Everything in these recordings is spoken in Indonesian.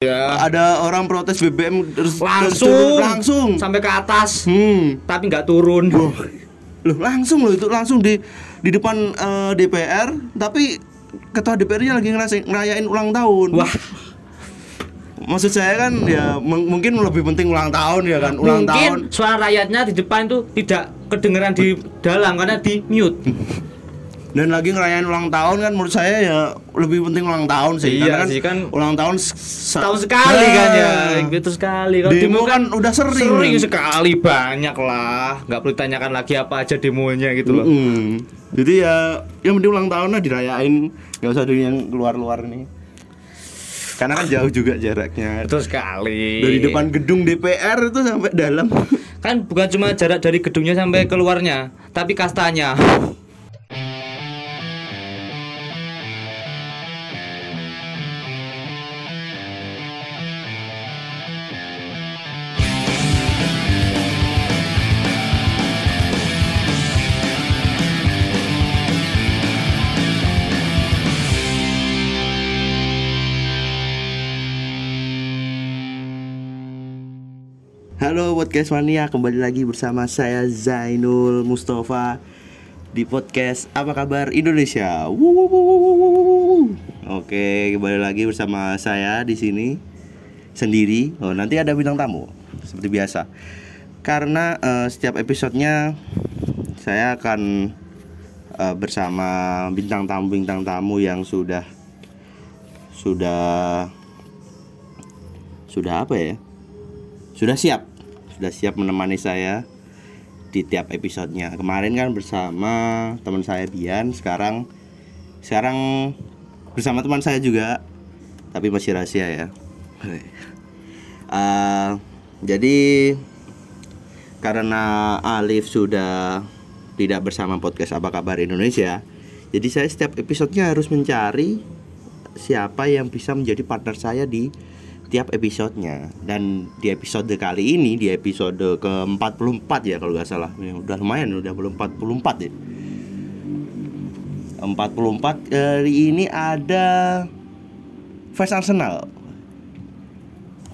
Ya. Ada orang protes BBM terus Langsung. terus- langsung. sampai ke atas. Hmm. Tapi nggak turun. Loh, langsung loh itu langsung di di depan eh, DPR tapi ketua DPR-nya lagi ngerasain ngerayain ulang tahun. Wah, Maksud saya kan ya mung- mungkin lebih penting ulang tahun ya kan, ulang tahun. mungkin suara rakyatnya di depan itu tidak kedengeran di dalam karena di mute. Dan lagi ngerayain ulang tahun kan menurut saya ya lebih penting ulang tahun sih. Iya Karena sih, kan ulang tahun se- se- Tahun sekali Nah, kan ya, gitu sekali. Kalau Demo kan udah sering. Sering sekali banyak lah. Nggak perlu ditanyakan lagi apa aja demonya gitu loh. Mm-mm. Jadi ya yang penting ulang tahun lah dirayain, nggak usah dulu yang keluar-luar nih. Karena kan jauh juga jaraknya. Betul sekali. Dari depan gedung DPR itu sampai dalam. kan bukan cuma jarak dari gedungnya sampai keluarnya, tapi kastanya. Podcast mania, kembali lagi bersama saya Zainul Mustafa di podcast Apa Kabar Indonesia. Oke, kembali lagi bersama saya di sini sendiri. Oh, nanti ada bintang tamu seperti biasa. Karena eh, setiap episodenya saya akan eh, bersama bintang tamu bintang tamu yang sudah sudah sudah apa ya? sudah siap sudah siap menemani saya di tiap episodenya. Kemarin kan bersama teman saya Bian sekarang sekarang bersama teman saya juga tapi masih rahasia ya. Eh, jadi karena Alif sudah tidak bersama podcast apa kabar Indonesia jadi saya setiap episodenya harus mencari siapa yang bisa menjadi partner saya di tiap episodenya. Dan di episode kali ini di episode ke-44 ya kalau nggak salah. Ya, udah lumayan udah belum 44 ya 44 hari ini ada fans Arsenal.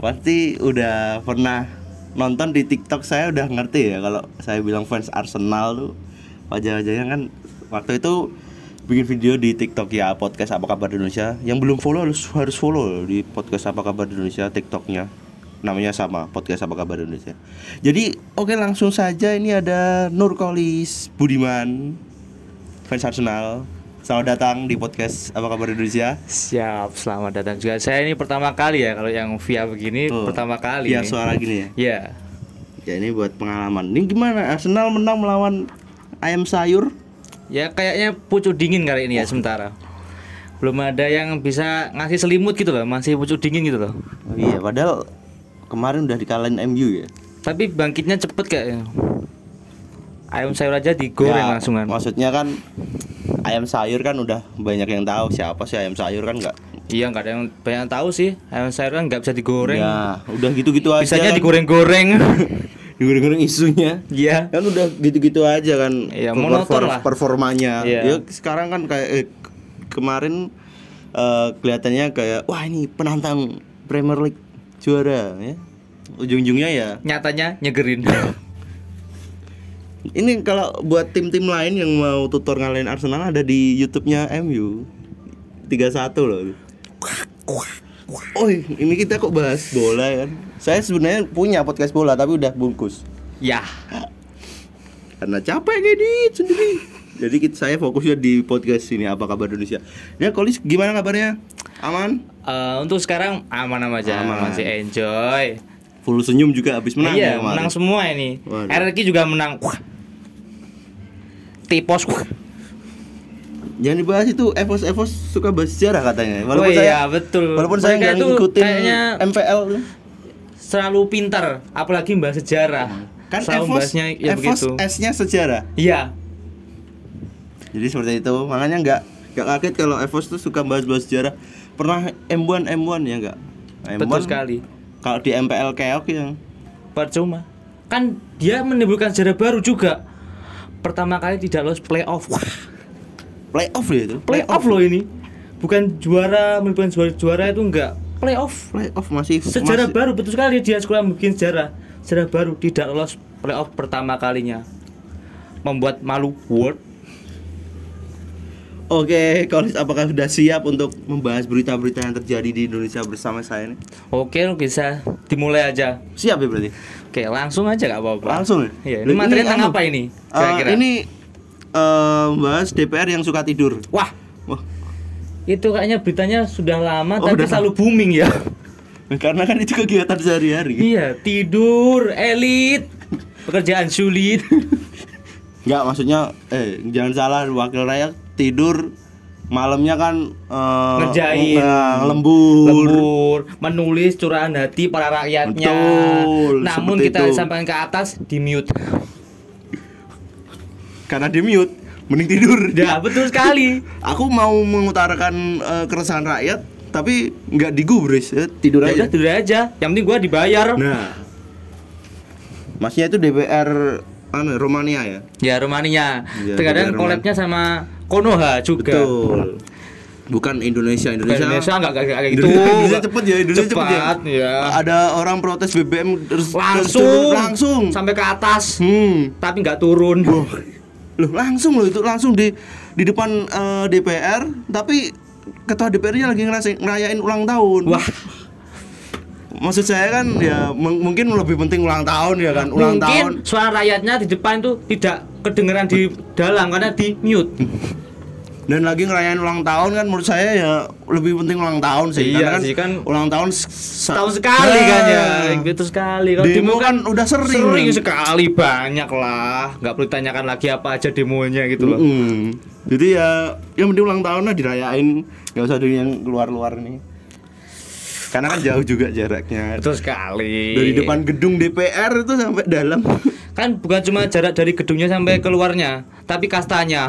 Pasti udah pernah nonton di TikTok saya udah ngerti ya kalau saya bilang fans Arsenal tuh wajah-wajahnya kan waktu itu bikin video di TikTok ya podcast apa kabar Indonesia. Yang belum follow harus harus follow di podcast apa kabar Indonesia TikToknya. Namanya sama podcast apa kabar Indonesia. Jadi oke langsung saja ini ada Nurkolis Budiman fans Arsenal. Selamat datang di podcast apa kabar Indonesia. Siap, selamat datang juga. Saya ini pertama kali ya kalau yang via begini Oh, pertama kali. ya suara gini ya? Ya. ya ini buat pengalaman. Ini gimana? Arsenal menang melawan ayam sayur Ya kayaknya pucuk dingin kali ini ya sementara. Belum ada yang bisa ngasih selimut gitu loh, masih pucuk dingin gitu loh. oh iya padahal kemarin udah dikalahin MU ya Tapi bangkitnya cepet kayaknya. Ayam sayur aja digoreng Ya, langsungan. Maksudnya kan ayam sayur kan udah banyak yang tahu siapa sih ayam sayur kan nggak. Iya nggak ada yang banyak yang tahu sih. Ayam sayur kan nggak bisa digoreng. Ya, udah gitu-gitu aja. Bisanya kan. digoreng-goreng. digoreng-goreng isunya. Iya. Kan udah gitu-gitu aja kan. Iya, per- monoton lah. Performanya. Iya. Ya sekarang kan kayak eh, kemarin eh, kelihatannya kayak wah ini penantang Premier League juara ya. Ujung-ujungnya ya Nyatanya nyegerin. Ini kalau buat tim-tim lain yang mau tutor ngalahin Arsenal ada di YouTube-nya MU. 31 loh. Oh, ini kita kok bahas bola kan? Saya sebenarnya punya podcast bola tapi udah bungkus. ya. Karena capek ngedit sendiri. Jadi kita, saya fokusnya di podcast ini apa kabar Indonesia. Ya, Kolis gimana kabarnya? Aman? Eh, untuk sekarang aman-aman aja, Aman. masih enjoy. Full senyum juga habis menang iya, ya menang semua ini. Waduh. RRQ juga menang. Wah. Tipos. Wah. Jangan dibahas itu Evos Evos suka bahas sejarah katanya. oh iya, betul. Walaupun saya nggak ngikutin kayaknya MPL selalu pintar, apalagi bahas sejarah. Kan selalu Evos, bahasnya ya Evos begitu. S-nya sejarah. Iya. Jadi seperti itu. Makanya nggak nggak kaget kalau Evos tuh suka bahas-bahas sejarah. Pernah M1 M1 ya enggak? M1 Betul sekali. Kalau di MPL keok yang Percuma. Kan dia menimbulkan sejarah baru juga. Pertama kali tidak lolos playoff. Wah, playoff ya itu. playoff loh ini. Bukan juara, menimbulkan juara juara itu enggak playoff. playoff masih Sejarah masih- baru betul sekali dia sekolah bikin sejarah. Sejarah baru tidak lolos playoff pertama kalinya. Membuat malu World. Oke, Kolis apakah sudah siap untuk membahas berita-berita yang terjadi di Indonesia bersama saya ini? Oke, bisa dimulai aja. Siap ya berarti? Oke, langsung aja gak apa-apa. Langsung ya? Iya, ini materi tentang anu, apa ini? Eh, Kira-kira. ini eh, bahas DPR yang suka tidur. Wah, Wah, itu kayaknya beritanya sudah lama Oh, tapi udah. selalu booming ya. karena kan itu kegiatan sehari-hari. iya, tidur, elit, pekerjaan sulit. Enggak, maksudnya eh jangan salah wakil rakyat tidur malamnya kan eh, Ngerjain. eh, lembur. lembur, menulis curahan hati para rakyatnya. Betul, Namun kita itu. sampaikan ke atas di mute. Karena di mute, mending tidur. Ya, betul sekali. Aku mau mengutarakan eh, keresahan rakyat, tapi nggak digubris, ya, tidur Ya aja. udah tidur aja. Yang penting gua dibayar. Nah, masnya itu DPR anu Romania ya? Ya Romania. Iya, Terkadang DPR collabnya sama Konoha juga. Betul. Bukan Indonesia, Indonesia. Indonesia enggak kayak gitu. Indonesia, cepet ya, Indonesia cepet, ya. Cepat, ya. Ada orang protes BBM terus terus Langsung, turun, langsung. sampai ke atas. Hmm. Tapi nggak turun. Loh, langsung loh itu langsung di di depan eh, DPR, tapi ketua DPR-nya lagi ngerasain ngerayain ulang tahun. Wah, Maksud saya kan ya mung- mungkin lebih penting ulang tahun ya kan, ulang mungkin tahun. suara rakyatnya di depan itu tidak kedengeran di dalam karena di mute. Dan lagi ngerayain ulang tahun kan menurut saya ya lebih penting ulang tahun sih. Iya Karena sih, kan ulang tahun s- sa- Tahun sekali Nah. kan ya, gitu sekali. Kalau Demo kan udah sering. sering sekali banyak lah. Nggak perlu ditanyakan lagi apa aja demonya gitu loh. Mm-mm. Jadi ya yang penting ulang tahun lah dirayain, nggak usah di yang keluar-luar nih. Karena kan jauh juga jaraknya. Betul sekali. Dari depan gedung DPR itu sampai dalam. kan bukan cuma jarak dari gedungnya sampai keluarnya, tapi kastanya.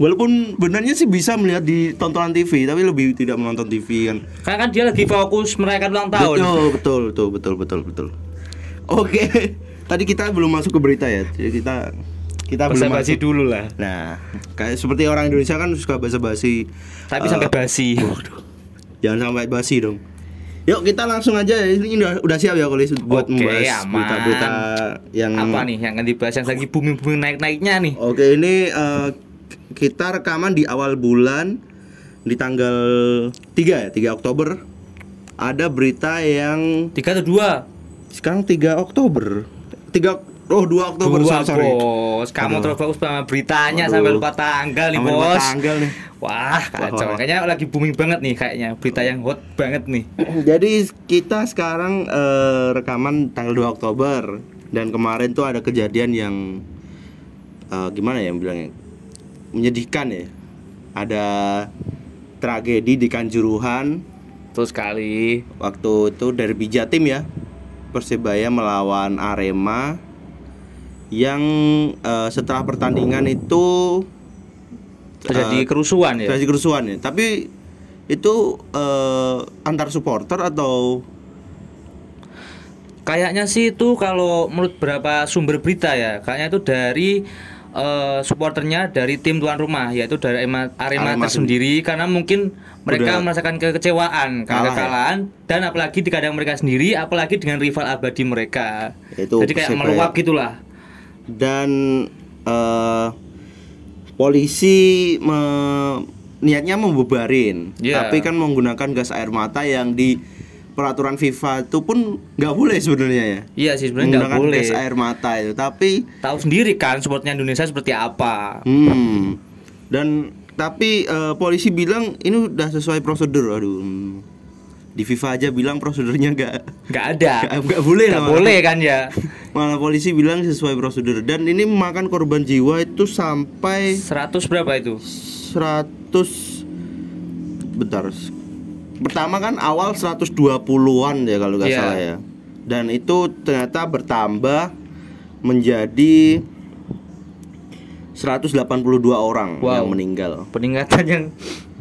Walaupun benarnya sih bisa melihat di tontonan TV, tapi lebih tidak menonton TV kan. Karena kan dia lagi fokus merayakan ulang tahun. Betul, betul, betul, betul, betul, betul. Oke, tadi kita belum masuk ke berita ya. Jadi kita kita belum Basa-basi masuk. dulu lah. Nah, kayak seperti orang Indonesia kan suka basa-basi. Tapi Eh, sampai basi. Jangan sampai basi dong. Yuk kita langsung aja ini udah udah siap ya kalau buat Oke, membahas berita-berita yang Apa nih yang akan dibahas yang lagi booming-booming naik-naiknya nih? Oke, ini eh, kita rekaman di awal bulan di tanggal 3 ya, 3 Oktober. Ada berita yang Tiga atau dua? sekarang 3 Oktober. 3 Oh, 2 Oktober, Dua sorry, sorry. bos. Kamu terlalu fokus sama beritanya Aduh. sampai lupa tanggal nih Sampai lupa bos. tanggal nih. Wah kacau. Wah, wah. Kayaknya lagi booming banget nih kayaknya berita yang hot banget nih. Jadi kita sekarang eh, rekaman tanggal 2 Oktober dan kemarin tuh ada kejadian yang eh, gimana ya bilangnya menyedihkan ya. Ada tragedi di Kanjuruhan Terus sekali. waktu itu dari Jatim ya. Persebaya melawan Arema yang eh, setelah pertandingan itu Terjadi eh, kerusuhan ya. terjadi kerusuhan ya. Tapi itu eh, antar supporter atau Kayaknya sih itu kalau menurut beberapa sumber berita ya, kayaknya itu dari eh, supporternya dari tim tuan rumah yaitu dari Arema, Arema tersendiri karena mungkin mereka Udah merasakan kekecewaan karena kalah ya? kekalahan dan apalagi di kandang mereka sendiri apalagi dengan rival abadi mereka. Yaitu Jadi kayak meluap gitulah. dan eh, polisi me- niatnya membubarin Iya. tapi kan menggunakan gas air mata yang di peraturan FIFA itu pun nggak boleh sebenarnya ya Iya sih sebenarnya nggak boleh. gas air mata itu tapi Tahu sendiri kan supportnya Indonesia seperti apa. hmm, dan tapi eh, polisi bilang ini udah sesuai prosedur aduh hmm. di FIFA aja bilang prosedurnya nggak Nggak ada. nggak boleh lah malah. boleh kan ya. malah polisi bilang sesuai prosedur dan ini memakan korban jiwa itu sampai 100 berapa itu? 100 bentar pertama kan awal 120-an ya kalau nggak Iya. salah ya dan itu ternyata bertambah menjadi 182 orang Wow. yang meninggal Peningkatan yang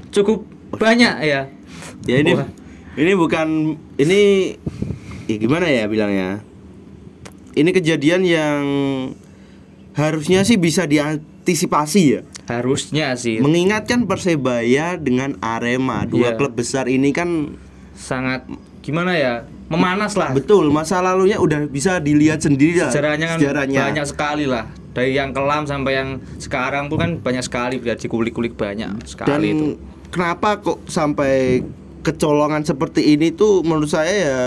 cukup banyak ya. ya ini Wah. ini bukan ini ya gimana ya bilangnya ini kejadian yang harusnya sih bisa diantisipasi ya Harusnya sih. mengingatkan persebaya dengan arema dua Iya. klub besar ini kan sangat gimana ya memanas lah Betul, masa lalunya udah bisa dilihat sendiri lah. sejarahnya kan Sejarahnya. banyak sekali lah dari yang kelam sampai yang sekarang pun kan banyak sekali bisa dikulik-kulik banyak Dan sekali itu kenapa kok sampai kecolongan seperti ini tuh menurut saya ya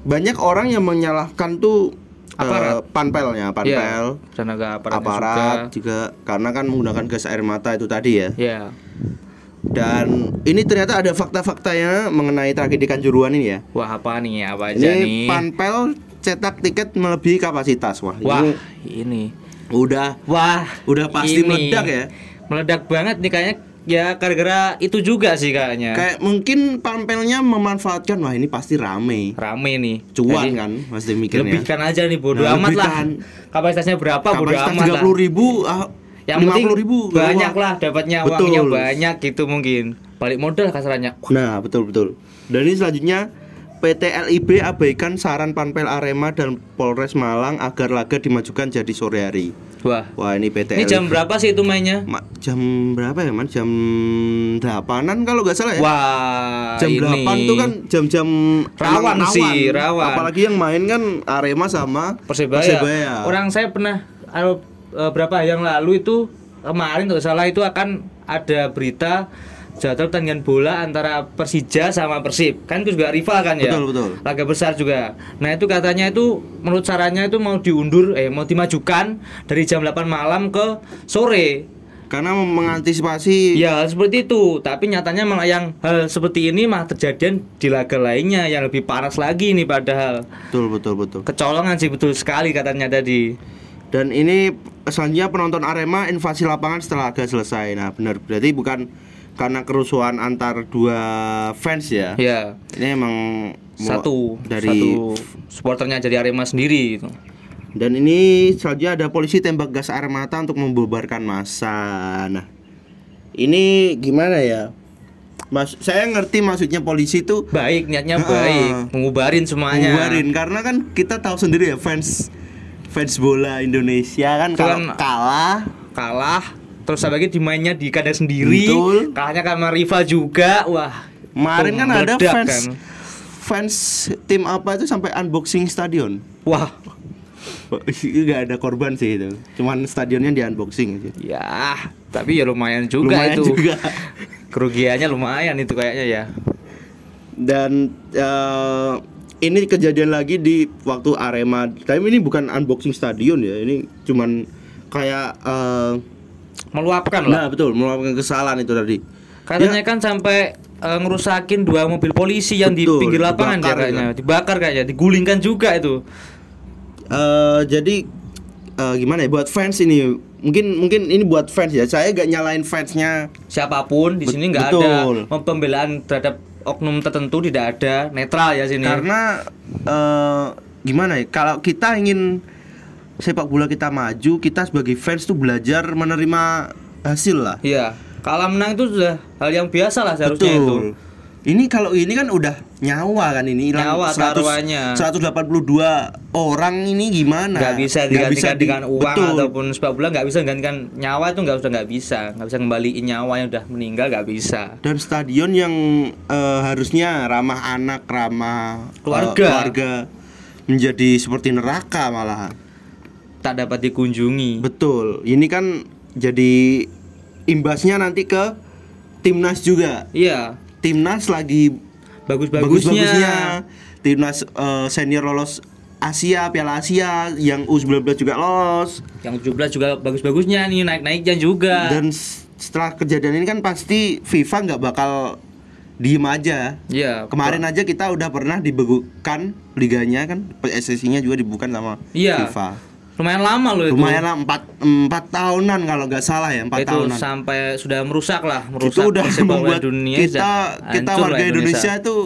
banyak orang yang menyalahkan tuh Aparat. panpelnya, panpel, Iya, tenaga aparatnya aparat juga. juga. karena kan menggunakan gas air mata itu tadi ya. ya Dan ini ternyata ada fakta-faktanya mengenai tragedi Kanjuruhan ini ya. wah apa nih apa aja Ini nih panpel cetak tiket melebihi kapasitas. Wah, wah ini ini udah wah udah pasti ini. meledak ya. meledak banget nih kayaknya ya gara-gara itu juga sih kayaknya. Kayak mungkin panpelnya memanfaatkan wah ini pasti rame. rame nih. Cuan Jadi, kan pasti mikirnya. lebihkan aja nih bodo Nah, amat lah. kapasitasnya berapa bodo Kapasitas amat tiga lah puluh ribu, ah, yang penting 50 ribu banyak lah dapatnya uangnya banyak gitu mungkin. Balik modal kasarannya. Nah betul betul. Dan ini selanjutnya PT LIB abaikan saran Panpel Arema dan Polres Malang agar laga dimajukan jadi sore hari. Wah Wah ini PT ini jam berapa sih itu mainnya Ma- jam berapa ya man? Jam 8an kalau nggak salah ya. wah jam ini 8 tuh kan jam-jam Rawan emang sih, rawan. Apalagi yang main kan Arema sama Persebaya. Orang saya pernah eh, eh, berapa yang lalu itu kemarin kalau salah itu akan ada berita jadwal pertandingan bola antara Persija sama Persib. Kan itu juga rival kan ya. Betul, betul. Laga besar juga. Nah, itu katanya itu menurut sarannya itu mau diundur eh mau dimajukan dari jam 8 malam ke sore. Karena mengantisipasi Ya seperti itu, tapi nyatanya malah yang hal seperti ini malah terjadian di laga lainnya yang lebih panas lagi nih padahal betul betul betul. kecolongan sih betul sekali katanya tadi. Dan ini selanjutnya penonton Arema invasi lapangan setelah laga selesai. Nah, benar. Berarti bukan karena kerusuhan antar dua fans ya. Ya, Ini emang satu dari satu supporternya jadi Arema sendiri itu. dan ini selanjutnya ada polisi tembak gas air mata untuk membubarkan massa. Nah, ini gimana ya? Mas, saya ngerti maksudnya polisi itu Baik, niatnya Heeh. baik, mengubarin semuanya. Ngubarin karena kan kita tahu sendiri ya fans fans bola Indonesia kan kalau kan- kalah Kalah, terus lagi dimainnya di kandang sendiri. Betul. Kalahnya karena rival juga. Wah. kemarin kan ada fans kan. fans tim apa itu sampai unboxing stadion. Wah, nggak ada korban sih itu, cuman stadionnya di unboxing aja. ya, tapi ya lumayan juga Lumayan itu. juga. Kerugiannya lumayan itu kayaknya ya. Dan eh, ini kejadian lagi di waktu Arema. Tapi ini bukan unboxing stadion ya, ini cuman kayak eh, Meluapkan lah. nah betul melakukan kesalahan itu tadi. Katanya kan sampai eh, ngerusakin dua mobil polisi yang di Betul, pinggir lapangan ya kayaknya. Dibakar kayaknya, digulingkan juga itu. Eh, jadi eh, gimana ya buat fans ini mungkin mungkin ini buat fans ya saya gak nyalain fansnya Siapa pun di Bet- sini nggak ada pembelaan terhadap oknum tertentu tidak ada, netral ya sini. karena eh, gimana ya kalau kita ingin sepak bola kita maju kita sebagai fans tuh belajar menerima hasil lah Iya, kalah menang itu sudah hal yang biasa lah seharusnya itu. betul ini kalau ini kan udah nyawa kan ini hilang Nyawa 100 taruhannya. 182 orang ini gimana nggak bisa digantikan di- dengan uang betul. ataupun sepak bola nggak bisa menggantikan nyawa itu nggak sudah nggak bisa nggak bisa kembaliin nyawa yang udah meninggal nggak bisa dan stadion yang eh, harusnya ramah anak ramah Keluarga. keluarga menjadi seperti neraka malahan tak dapat dikunjungi. Betul. Ini kan jadi imbasnya nanti ke timnas juga. Iya. Timnas lagi bagus-bagusnya. bagus-bagusnya. Timnas eh, senior lolos Asia Piala Asia yang U19 juga lolos. Yang 17 juga bagus-bagusnya nih naik-naiknya juga. Dan setelah kejadian ini kan pasti FIFA nggak bakal diem aja. Iya. Kemarin aja kita udah pernah dibekukan liganya kan, PSSI-nya juga dibukukan sama Iya. FIFA. Lumayan lama loh itu Lumayan lah empat empat tahunan kalau nggak salah ya empat itu tahunan. sampai sudah merusak lah merusak Itu udah membuat dunia kita kita warga Indonesia itu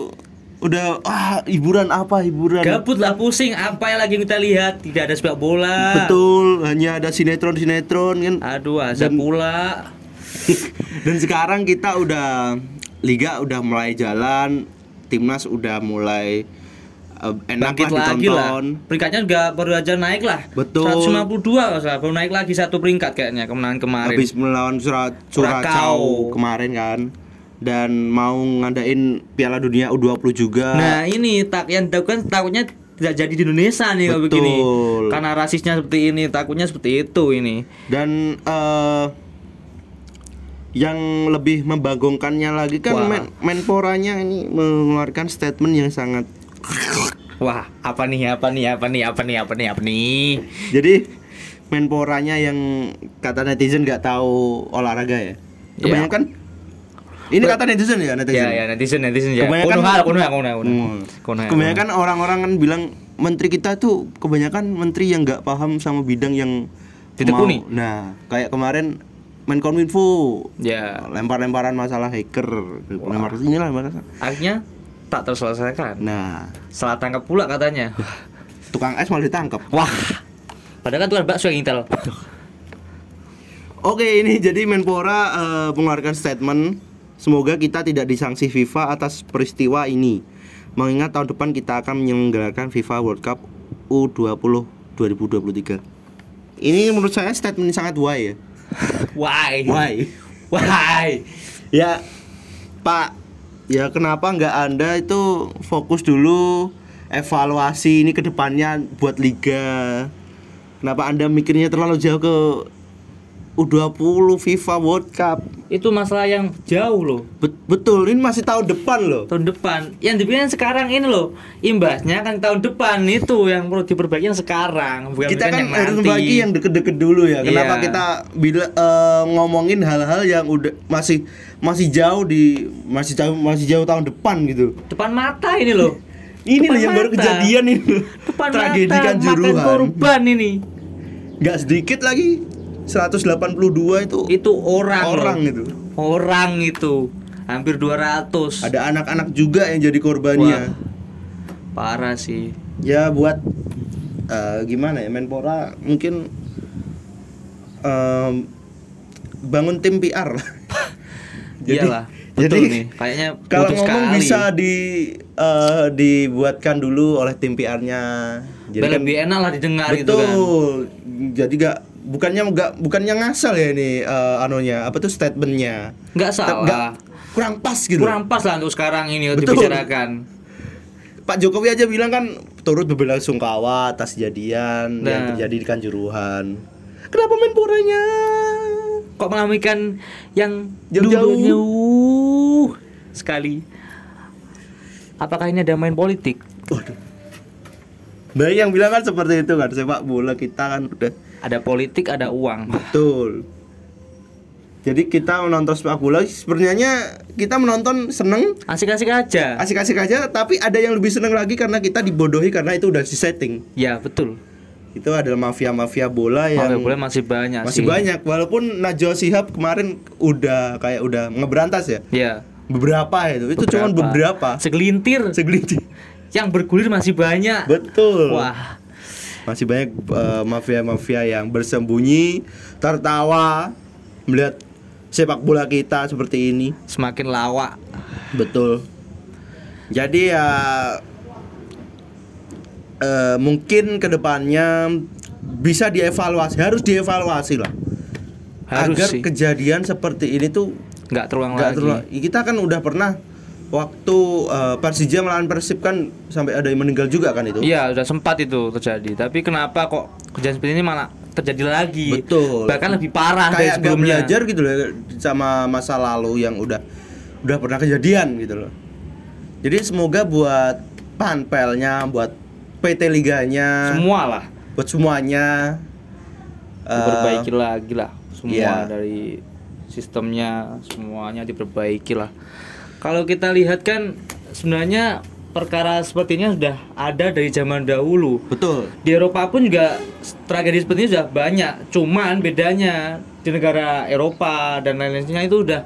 udah ah hiburan apa hiburan. gabut lah pusing apa yang lagi kita lihat tidak ada sepak bola Betul, hanya ada sinetron sinetron kan. aduh azab Dan- pula Dan sekarang kita udah liga udah mulai jalan, timnas udah mulai eh, enak bangkit lah lagi lah. peringkatnya juga baru aja naik lah. Betul. 152 kalau salah. Baru naik lagi satu peringkat kayaknya kemenangan kemarin. Habis melawan Surat Surakau. Kemarin kan. Dan mau ngadain Piala Dunia U20 juga. Nah ini tak yang dilakukan takutnya tidak jadi di Indonesia nih kalau begini. Karena rasisnya seperti ini takutnya seperti itu ini. Dan eh, yang lebih membagongkannya lagi kan Wah. men Menporanya ini mengeluarkan statement yang sangat wah apa nih apa nih apa nih apa nih apa nih apa nih? Jadi Menporanya yang kata netizen nggak tahu olahraga ya. Kebanyakan? Ini kata netizen ya netizen. ya ya netizen netizen ya. Kebanyakan- hal, kuno Hmm. kuno hal, Kebanyakan orang-orang kan bilang menteri kita tuh kebanyakan menteri yang nggak paham sama bidang yang Ditekuni. mau. Nah, kayak kemarin Menkominfo ya. Lempar-lemparan masalah hacker, lempar sini lah akhirnya tak terselesaikan Nah, salah tangkap pula katanya tukang es malah ditangkap. wah padahal kan tuh bakso yang intel Oke, ini jadi Menpora eh, mengeluarkan statement semoga kita tidak disanksi FIFA atas peristiwa ini. Mengingat tahun depan kita akan menyelenggarakan FIFA World Cup U20 2023. Ini menurut saya statement sangat why ya. why Why? why Ya, Pak, ya kenapa nggak Anda itu fokus dulu evaluasi ini ke depannya buat liga? Kenapa Anda mikirnya terlalu jauh ke U20 FIFA World Cup? Itu masalah yang jauh loh Bet- betul, ini masih tahun depan loh. tahun depan yang dibikin sekarang ini loh imbasnya kan tahun depan itu yang perlu diperbaiki yang sekarang bukan Kita kan yang harus bagi yang deket-deket dulu ya. Kenapa Iya. kita bila eh, ngomongin hal-hal yang udah masih masih jauh di masih jauh masih jauh tahun depan gitu. depan mata ini loh Ini Depan loh yang baru mata. kejadian ini depan Tragedi mata kan makan korban ini nggak sedikit lagi 182 itu itu orang orang loh. itu. Orang itu. Hampir 200 ada anak-anak juga yang jadi korbannya. Wah. parah sih. Ya buat eh, gimana ya Menpora mungkin em, bangun tim PR iyalah betul jadi nih. Kayaknya kalau ngomong sekali. bisa di eh, dibuatkan dulu oleh tim PR-nya Biar kan lebih enak lah didengar gitu kan. Betul. Jadi gak bukannya nggak bukannya ngasal ya ini eh, anunya apa tuh statementnya nggak salah nggak- kurang pas gitu kurang pas lah untuk sekarang ini Betul. dibicarakan Pak Jokowi aja bilang kan turut berbela sungkawa atas kejadian yang Nah. terjadi di Kanjuruhan. Kenapa Menporanya? kok mengalamikan yang Jauh-jauh. dulu jauh sekali apakah ini ada main politik Waduh. Nah yang bilang kan seperti itu kan sepak bola kita kan udah ada politik ada uang. Betul. Jadi kita menonton sepak bola sebenarnya kita menonton seneng. Asik-asik aja. Asik-asik aja tapi ada yang lebih seneng lagi karena kita dibodohi karena itu udah di setting. ya betul. Itu adalah mafia-mafia bola yang Oke, boleh masih banyak masih sih. banyak. Walaupun Najwa Shihab kemarin udah kayak udah ngeberantas ya. ya. Beberapa itu. Itu cuma beberapa. Segelintir. Segelintir. Yang bergulir masih banyak. Betul. Wah masih banyak eh, mafia-mafia yang bersembunyi tertawa melihat sepak bola kita seperti ini. Semakin lawak. Betul. Jadi ya eh, mungkin ke depannya bisa dievaluasi harus dievaluasi lah. Harus agar sih. kejadian seperti ini tuh nggak terulang lagi. kita kan udah pernah waktu eh, Persija melawan Persib kan sampai ada yang meninggal juga kan itu? Iya udah sempat itu terjadi. Tapi kenapa kok kejadian seperti ini malah terjadi lagi? Betul. Bahkan lebih parah dari kayak nggak sebelumnya. belajar gitu loh sama masa lalu yang udah udah pernah kejadian gitu loh. Jadi semoga buat panpelnya buat PT liganya semua lah. buat semuanya diperbaiki lagi lah. Semua iya. dari sistemnya semuanya diperbaiki lah kalau kita lihat kan sebenarnya perkara seperti ini sudah ada dari zaman dahulu. Betul. Di Eropa pun juga tragedi seperti ini sudah banyak. Cuman bedanya di negara Eropa dan lain-lainnya itu udah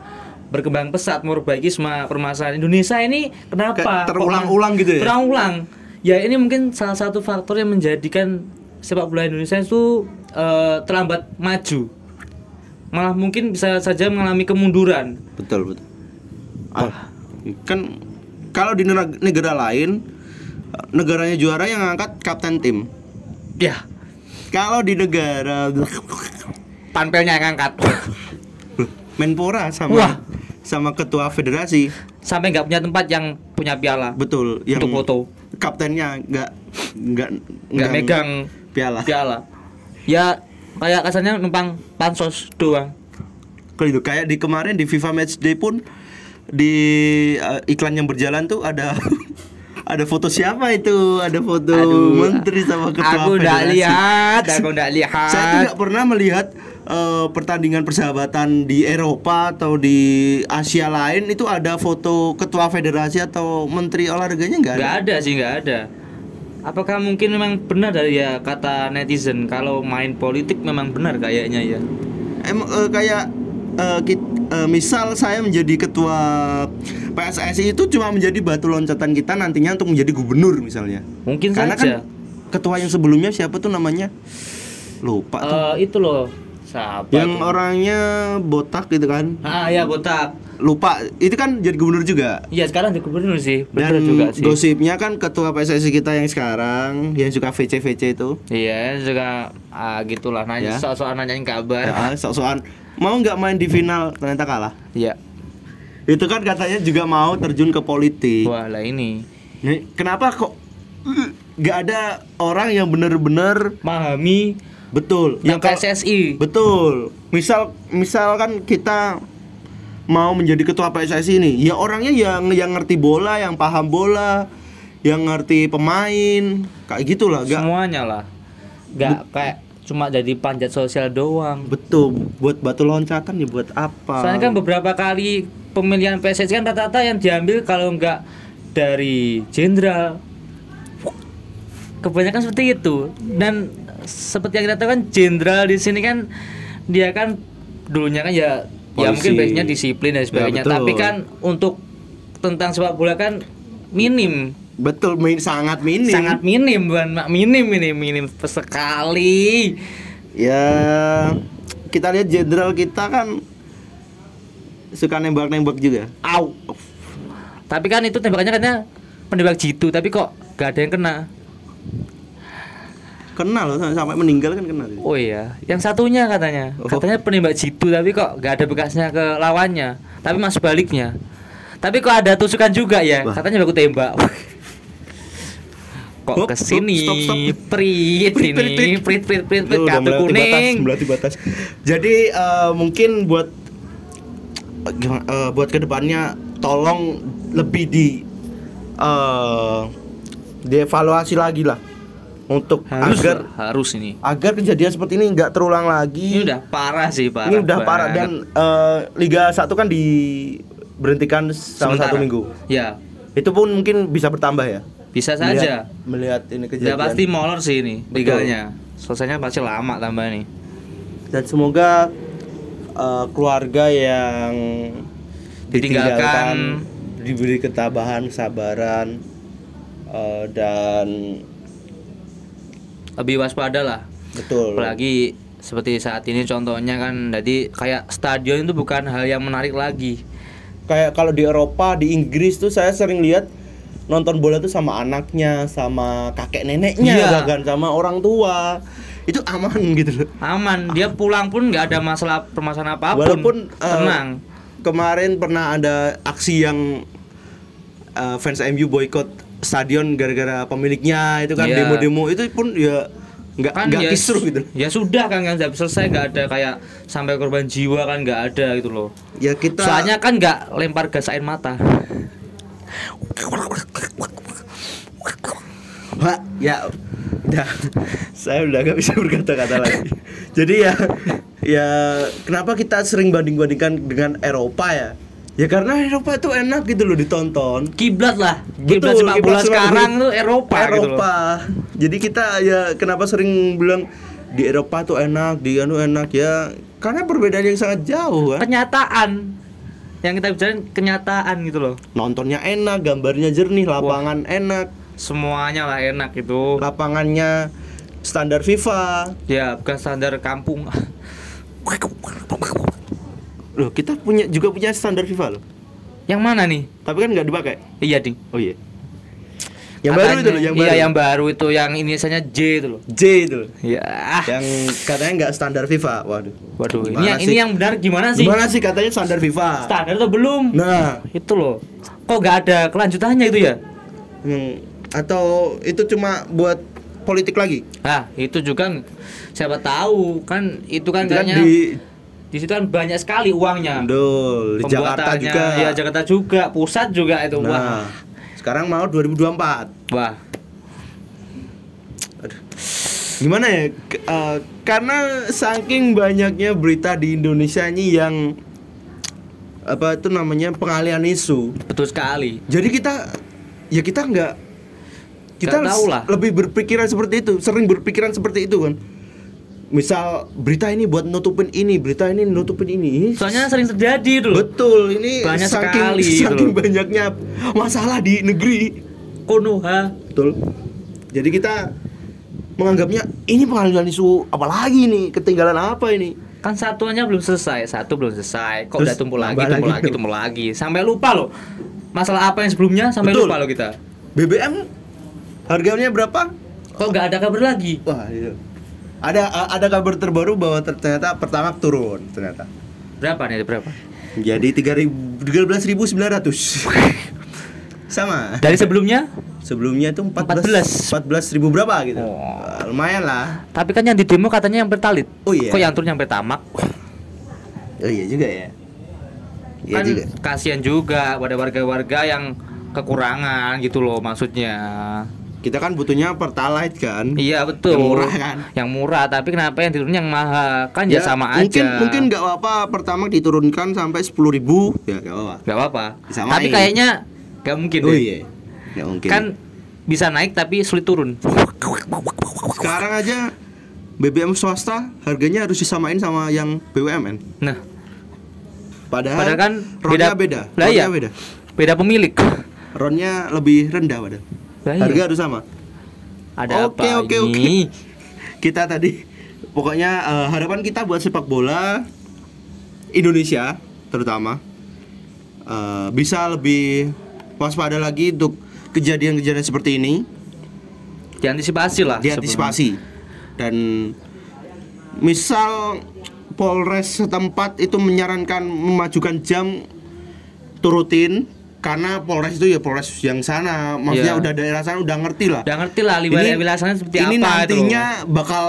berkembang pesat memperbaiki semua permasalahan Indonesia ini kenapa? Terulang-ulang gitu ya? terulang-ulang? Ya ini mungkin salah satu faktor yang menjadikan sepak bola Indonesia itu eh, terlambat maju. Malah mungkin bisa saja mengalami kemunduran. Betul betul. Ah, kan kalau di negara, lain negaranya juara yang ngangkat kapten tim ya kalau di negara panpelnya yang angkat Menpora sama Wah. sama ketua federasi. Sampai nggak punya tempat yang punya piala. Betul, yang Untuk foto. kaptennya nggak nggak Nggak megang piala. piala. Ya kayak kasarnya numpang pansos doang. Kalau itu kayak di kemarin di FIFA Matchday pun di uh, iklan yang berjalan tuh ada ada foto siapa itu? Ada foto menteri sama ketua aku nggak federasi. lihat, aku nggak lihat. Saya nggak pernah melihat eh, pertandingan persahabatan di Eropa atau di Asia lain itu ada foto ketua federasi atau menteri olahraganya nggak ada. Nggak ada sih, nggak ada. Apakah mungkin memang benar dari ya kata netizen kalau main politik memang benar kayaknya ya? Emang eh, kayak eh, kit- eh, misal saya menjadi ketua PSSI itu cuma menjadi batu loncatan kita nantinya untuk menjadi gubernur misalnya. Mungkin Karena saja. kan ketua yang sebelumnya siapa tuh namanya? Lupa tuh. Eh, itu loh, siapa? yang tuh? orangnya botak gitu kan. Ah ya botak. Lupa. Itu kan jadi gubernur juga. Iya sekarang jadi gubernur sih, benar Dan juga sih. gosipnya kan ketua PSSI kita yang sekarang yang suka VC VC itu. Iya juga ah, gitulah nanya Ya. soal-soal nanyain kabar. Ya, sok-sokan mau nggak main di final ternyata kalah. Iya. Itu kan katanya juga mau terjun ke politik. Wah lah ini Kenapa kok nggak ada orang yang benar-benar memahami betul yang PSSI. betul misal misalkan kita mau menjadi ketua PSSI ini ya orangnya yang yang ngerti bola yang paham bola yang ngerti pemain kayak gitulah nggak Semuanya lah. Gak kayak cuma jadi panjat sosial doang. betul buat batu loncatan ya buat apa Soalnya kan beberapa kali pemilihan PSSI kan rata-rata yang diambil kalau nggak dari jenderal kebanyakan seperti itu dan seperti yang kita tahu kan jenderal di sini kan dia kan dulunya kan ya ya Polisi. mungkin biasanya disiplin dan sebagainya betul. tapi kan untuk tentang sepak bola kan minim betul min- sangat minim. Sangat minim bukan mak minim ini minim sekali. Ya kita lihat jenderal kita kan suka nembak-nembak juga. Au. Tapi kan itu tembakannya katanya penembak jitu tapi kok gak ada yang kena? Kena loh sampai meninggal kan kena. Oh iya, yang satunya katanya, Oh. katanya penembak jitu tapi kok gak ada bekasnya ke lawannya, tapi mas baliknya. Tapi kok ada tusukan juga ya, Wah. katanya baku tembak. kok stop, stop. prit ini, prit. prit prit kartu batas, kuning. melewati batas. Jadi eh, mungkin buat gimana, eh, buat ke depannya tolong lebih di eh dievaluasi lagi lah untuk Harus agar harus ini. agar kejadian seperti ini nggak terulang lagi. Ini udah parah sih parah. Ini udah parah banget. dan eh, Liga 1 kan diberhentikan selama satu minggu. Ya, Itu pun mungkin bisa bertambah ya. Bisa saja. Melihat, melihat ini kejadian. pasti molor sih ini liganya. Selesainya pasti lama tambah nih. dan semoga uh, keluarga yang Ditinggalkan. diberi ketabahan, kesabaran uh, dan Lebih waspada lah. betul. apalagi seperti saat ini contohnya kan jadi kayak stadion itu bukan hal yang menarik lagi Kayak kalau di Eropa, di Inggris tuh saya sering lihat nonton bola tuh sama anaknya, sama kakek neneknya, Iya. bahkan sama orang tua. Itu aman gitu loh. aman dia pulang pun nggak ada masalah permasalahan apa pun Walaupun uh, tenang kemarin pernah ada aksi yang uh, fans MU boykot stadion gara-gara pemiliknya itu kan Iya. demo-demo itu pun ya nggak kan nggak ya, kisruh gitu. ya sudah kan kan selesai nggak ada kayak sampai korban jiwa kan nggak ada gitu loh Ya kita soalnya kan nggak lempar gas air mata Pak, ya udah saya udah gak bisa berkata-kata lagi. Jadi ya ya kenapa kita sering banding-bandingkan dengan Eropa ya? Ya karena Eropa itu enak gitu loh ditonton. kiblat lah kiblat sepak bola sekarang tuh Eropa, gitu loh. Eropa. Jadi kita ya kenapa sering bilang di Eropa tuh enak, di anu enak ya karena perbedaan yang sangat jauh kan. kenyataan yang kita bicarain kenyataan gitu loh Nontonnya enak, gambarnya jernih, lapangan enak, semuanya lah enak gitu lapangannya standar FIFA. ya bukan standar kampung Loh, kita punya juga punya standar FIFA loh. yang mana nih Tapi kan nggak dipakai. iya ding Oh iya. Yang baru Katanya- itu loh, yang Iya, baru. yang baru itu yang inisialnya J itu loh. J itu loh. Ya. Yang katanya nggak standar FIFA. Waduh. Waduh, ini yang, ini yang benar gimana sih? Gimana sih katanya standar FIFA? Standar atau belum? Nah, Itu loh. Kok nggak ada kelanjutannya itu ya? hmm, atau itu cuma buat politik lagi? Nah, itu juga siapa tahu kan itu kan Itu kan di di situ kan banyak sekali uangnya. Dul, di Jakarta juga. Ya Jakarta juga, pusat juga itu. Nah, Wah. sekarang mau 2024. Wah. Gimana ya? K- eh, karena saking banyaknya berita di Indonesia ini yang apa itu namanya pengalian isu. Betul sekali. Jadi kita ya kita nggak kita tahu lah. lebih berpikiran seperti itu, sering berpikiran seperti itu kan. Misal berita ini buat nutupin ini, berita ini nutupin ini. Soalnya sering terjadi loh. Betul, ini Banyak saking, sekali gitu saking loh. banyaknya masalah di negeri. Konoha. Betul. Jadi kita menganggapnya ini pengalihan isu apa lagi nih? Ketinggalan apa ini? Kan satuannya belum selesai, satu belum selesai. Kok Terus udah tumpul lagi, tumpul lagi lagi, tuh. tumpul lagi. Sampai lupa loh. Masalah apa yang sebelumnya sampai Betul. lupa loh kita. BBM harganya berapa? Kok nggak ada kabar lagi? Wah, itu. Ada ada kabar terbaru bahwa ter- ternyata pertama turun ternyata. Berapa nih? Berapa? Jadi 13.900. Sama. Dari sebelumnya? Sebelumnya itu 14 14 ribu berapa gitu. Oh. Lumayan lah. Tapi kan yang di demo katanya yang pertalit. Oh iya. Kok yang turun yang pertamak? Oh iya juga ya. Iya kan juga. kasihan juga pada warga-warga yang kekurangan gitu loh maksudnya. Kita kan butuhnya pertalite kan. Iya betul. Yang murah kan? Yang murah, tapi kenapa yang diturun yang mahal? Kan ya, sama mungkin, aja. Mungkin nggak apa-apa pertama diturunkan sampai 10.000 ribu ya nggak apa-apa. Gak apa-apa. Tapi kayaknya gak mungkin Oh deh. iya. Nggak mungkin. Kan bisa naik tapi sulit turun. sekarang aja BBM swasta harganya harus disamain sama yang BUMN. Nah, Padahal, padahal kan ronnya beda. Lah iya. beda. Beda pemilik. Ronnya lebih rendah padahal. Lah iya. Harga harus sama. Ada Oke, apa oke, ini? Kita tadi pokoknya eh, harapan kita buat sepak bola Indonesia terutama eh, bisa lebih waspada lagi untuk kejadian-kejadian seperti ini Diantisipasi lah. diantisipasi dan misal Polres setempat itu menyarankan memajukan jam turutin karena Polres itu ya Polres yang sana. Maksudnya Iya. udah daerah sana udah ngerti lah. Udah ngerti lah wilayah wilayah sana seperti ini apa itu. nantinya bakal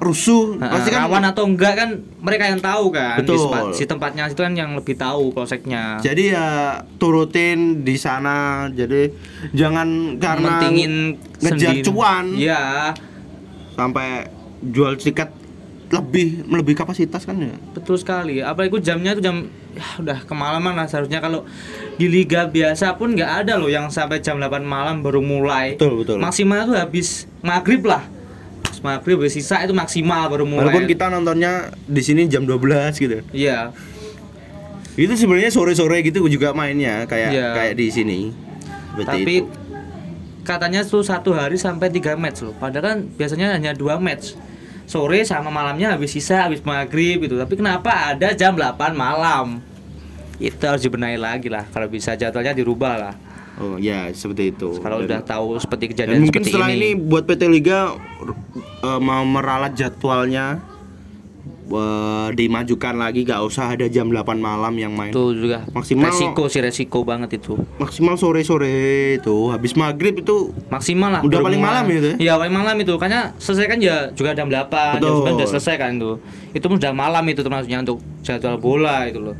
rusuh. Nah, pasti kan rawan atau enggak kan mereka yang tahu kan. Betul. di, si tempatnya itu kan yang lebih tahu polseknya jadi ya turutin di sana. Jadi jangan karena ngejar sendiri. cuan. Iya, sampai jual tiket lebih lebih kapasitas kan ya betul sekali. Apalagi jamnya itu jam ya udah kemalaman lah seharusnya kalau di liga biasa pun nggak ada loh yang sampai jam 8 malam baru mulai. Betul, betul. Maksimal tuh habis maghrib lah. Habis maghrib habis sisa itu maksimal baru mulai. walaupun kita nontonnya di sini jam 12 gitu Iya. itu sebenarnya sore-sore gitu juga mainnya kayak Iya. kayak di sini Seperti Tapi itu. katanya tuh satu hari sampai tiga match loh. Padahal kan biasanya hanya dua match. Sore sama malamnya habis sisa, habis maghrib gitu. Tapi kenapa ada jam 8 malam? Itu harus dibenahi lagi lah. Kalau bisa jadwalnya dirubah lah. oh ya seperti itu Kalau Dan- udah tahu dan seperti kejadian mungkin seperti setelah ini. ini. buat PT Liga eh, mau meralat jadwalnya eh, dimajukan lagi gak usah ada jam 8 malam yang main itu juga Maksimal- resiko sih resiko banget itu. maksimal sore-sore itu habis maghrib itu Maksimal lah. Udah paling malam gitu ya? Iya, paling malam itu. Karena selesai kan ya juga jam 8, jam Betul. 9 udah selesai kan itu. Itu udah malam itu termasuknya untuk jadwal bola itu loh.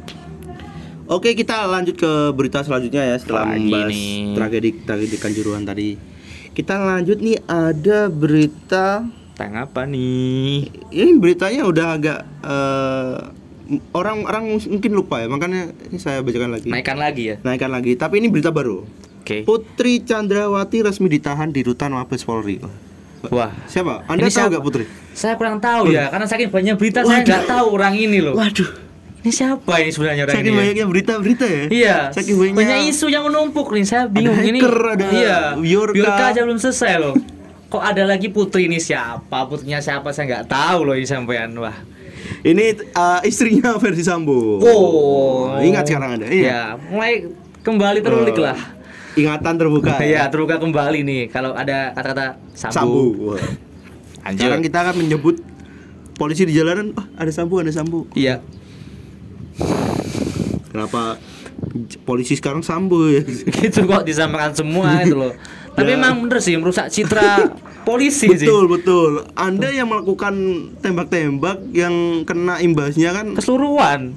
Oke kita lanjut ke berita selanjutnya ya setelah Apalagi membahas nih? tragedi tragedi kanjuruhan tadi. Kita lanjut nih ada berita Tang apa nih? ini beritanya udah agak eh, orang orang mungkin lupa ya makanya ini saya bacakan lagi. Naikkan lagi ya. Naikkan lagi tapi ini berita baru. Oke. Putri Chandrawati resmi ditahan di rutan Mabes Polri. Wah. Siapa? Anda Ini tahu siapa? gak Putri? Saya kurang tahu ya, karena saking banyak berita saya Waduh. nggak tahu orang ini loh. Waduh. Ini siapa ini sebenarnya orang Saking ini? ya? banyaknya berita-berita ya. Iya. Saking banyak. banyak isu yang menumpuk nih. Saya bingung Ada ini. hacker, ada iya. Biorka. Biorka aja belum selesai loh. Kok ada lagi putri ini siapa? Putrinya siapa saya nggak tahu loh ini sampean. Wah. Ini eh, istrinya versi Sambo. Oh. Ingat sekarang Anda? Iya. Ya, mulai kembali terulik Oh. lah. ingatan terbuka. Iya, terbuka kembali nih kalau ada kata-kata. Sambu. Wah. Lanjut. Sekarang kita akan menyebut polisi di jalanan, oh, ada sambu, ada sambu. Iya. Kenapa polisi sekarang sambu ya? gitu kok disampaikan semua itu loh. Tapi Ya. emang bener sih merusak citra polisi sih. betul, betul. Anda yang melakukan tembak-tembak yang kena imbasnya kan Keseluruhan.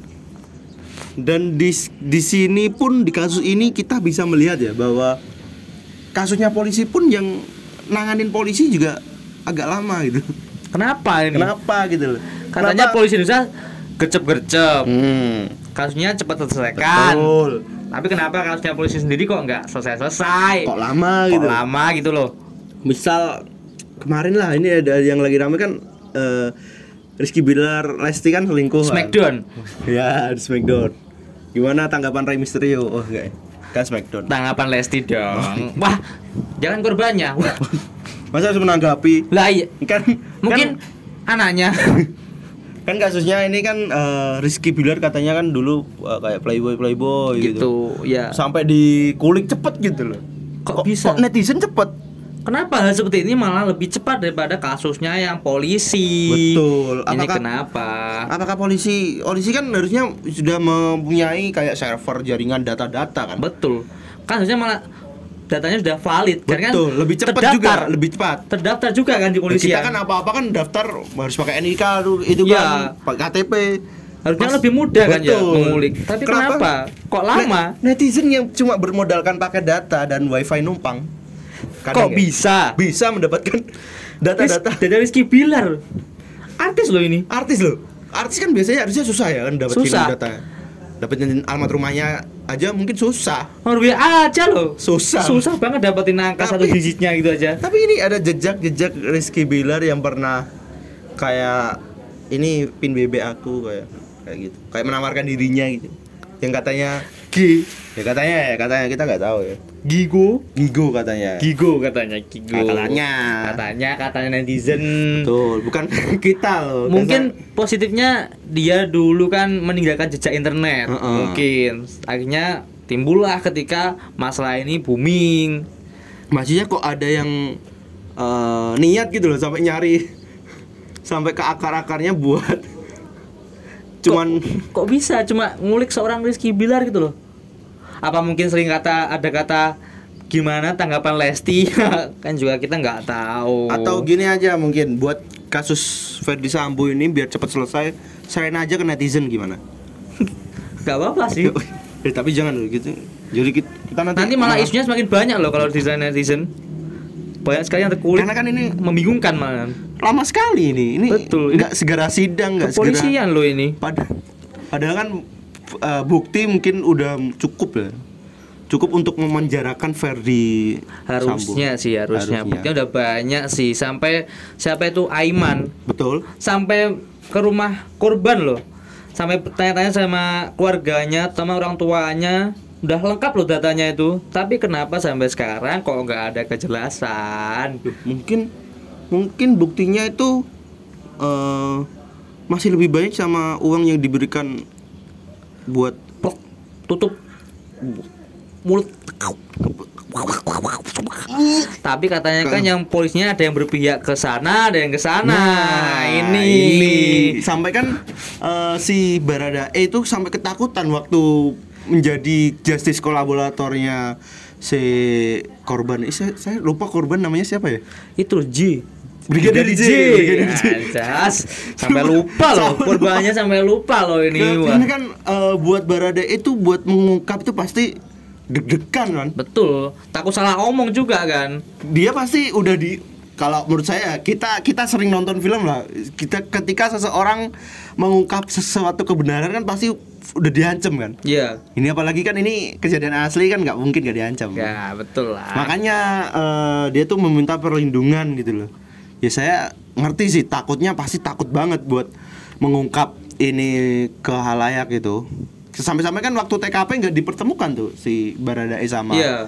dan di di sini pun di kasus ini kita bisa melihat ya bahwa kasusnya polisi pun yang nanganin polisi juga agak lama gitu. Kenapa ini? Kenapa gitu loh? Katanya Kenapa- polisi Indonesia gercep-gercep. Hmm. Kasusnya cepat terselesaikan. Betul. Tapi kenapa kasusnya polisi sendiri kok nggak selesai-selesai? Kok lama Kok gitu. lama gitu loh. Misal kemarin lah ini ada yang lagi rame kan eh, Rizky Bilar Lesti kan selingkuh. kan? Smackdown. Ya, di Smackdown. Gimana tanggapan Rey Mysterio? Oh, enggak. ya? Kan Smackdown. Tanggapan Lesti dong. Wah, jangan korbannya. Wah, Masa harus menanggapi? lah iya. Kan Mungkin anaknya. kan, kasusnya ini kan eh, Rizky Bilar katanya kan dulu eh, kayak playboy playboy gitu. gitu, ya. Sampai dikulik cepet gitu loh. Kok bisa? Kok netizen cepet? Kenapa hal seperti ini malah lebih cepat daripada kasusnya yang polisi? Betul. Ini Apakah- kenapa? Apakah polisi polisi kan harusnya sudah mempunyai kayak server jaringan data-data kan? Betul. Kasusnya malah datanya sudah valid kan kan Betul, lebih cepat terdaftar. juga, lebih cepat. Terdaftar juga kan di Nah, polisi kita kan apa-apa kan daftar harus pakai NIK itu Ya. kan pakai KTP. Harusnya Mas- lebih mudah kan ya Betul. mengulik. Tapi kenapa? Kok lama? Ne- netizen yang cuma bermodalkan pakai data dan wifi numpang. kadang Kok ya, bisa? Bisa mendapatkan data-data Dari Rizky Bilar. Artis loh ini. artis loh. Artis kan biasanya harusnya susah ya kan Susah. data. Dapetin alamat rumahnya aja mungkin susah. Nomor WA aja loh. Susah. Susah banget dapetin angka satu Tapi- digitnya gitu aja. Tapi ini ada jejak-jejak Rizky Bilar yang pernah kayak ini pin BB aku kayak kayak gitu. Kayak menawarkan dirinya gitu. Yang katanya G. ya katanya ya katanya kita nggak tahu ya. Gigo. Gigo katanya. Gigo katanya Gigo. Katanya. Katanya katanya netizen. Betul, bukan kita loh. Mungkin positifnya dia dulu kan meninggalkan jejak internet. Heeh. Mungkin akhirnya timbullah ketika masalah ini booming. maksudnya kok ada yang eh, niat gitu loh sampai nyari sampai ke akar-akarnya buat cuman kok bisa cuma ngulik seorang Rizky Bilar gitu loh apa mungkin sering kata ada kata gimana tanggapan Lesti? Kan juga kita nggak tahu. Atau gini aja mungkin buat kasus Ferdi Sambo ini biar cepat selesai serahin aja ke netizen gimana? Nggak apa-apa sih. Eh, tapi jangan dulu gitu. Jadi kita, kita nanti nanti malah isunya semakin banyak loh kalau di netizen. Banyak sekali yang terkulik. Karena kan ini- membingungkan malah. lama sekali ini. Ini Betul, nggak segera sidang nggak segera kepolisian loh ini. Pada, padahal kan uh, bukti mungkin udah cukup ya. Cukup untuk memenjarakan Ferdi harusnya Sambo. sih harusnya Harusnya. buktinya udah banyak sih sampai siapa itu Aiman Betul. sampai ke rumah korban loh sampai tanya-tanya sama keluarganya sama orang tuanya udah lengkap loh datanya itu tapi kenapa sampai sekarang kok nggak ada kejelasan mungkin mungkin buktinya itu eh, masih lebih banyak sama uang yang diberikan buat Plok, tutup mulut tapi katanya kan yang polisinya ada yang berpihak ke sana ada yang ke sana Nah, ini. ini. sampai kan eh, si Barada E itu sampai ketakutan waktu menjadi justice kolaboratornya si korban. Eh, saya, saya lupa korban namanya siapa ya? itu J Brigadir J. Brigadir J. Anjas. sampai lupa loh korbannya sampai lupa loh ini. Ini kan eh, buat Barada itu buat mengungkap itu pasti deg-degan kan. betul takut salah omong juga kan Dia pasti udah di kalau menurut saya kita kita sering nonton film lah. Kita ketika seseorang mengungkap sesuatu kebenaran kan pasti udah diancam kan. Iya Ini apalagi kan ini kejadian asli kan nggak mungkin gak diancam. ya betul lah Makanya eh, dia tuh meminta perlindungan gitu loh. Ya saya ngerti sih takutnya pasti takut banget buat mengungkap ini ke halayak gitu. Sampai-sampai kan waktu TKP nggak dipertemukan tuh si Baradae sama iya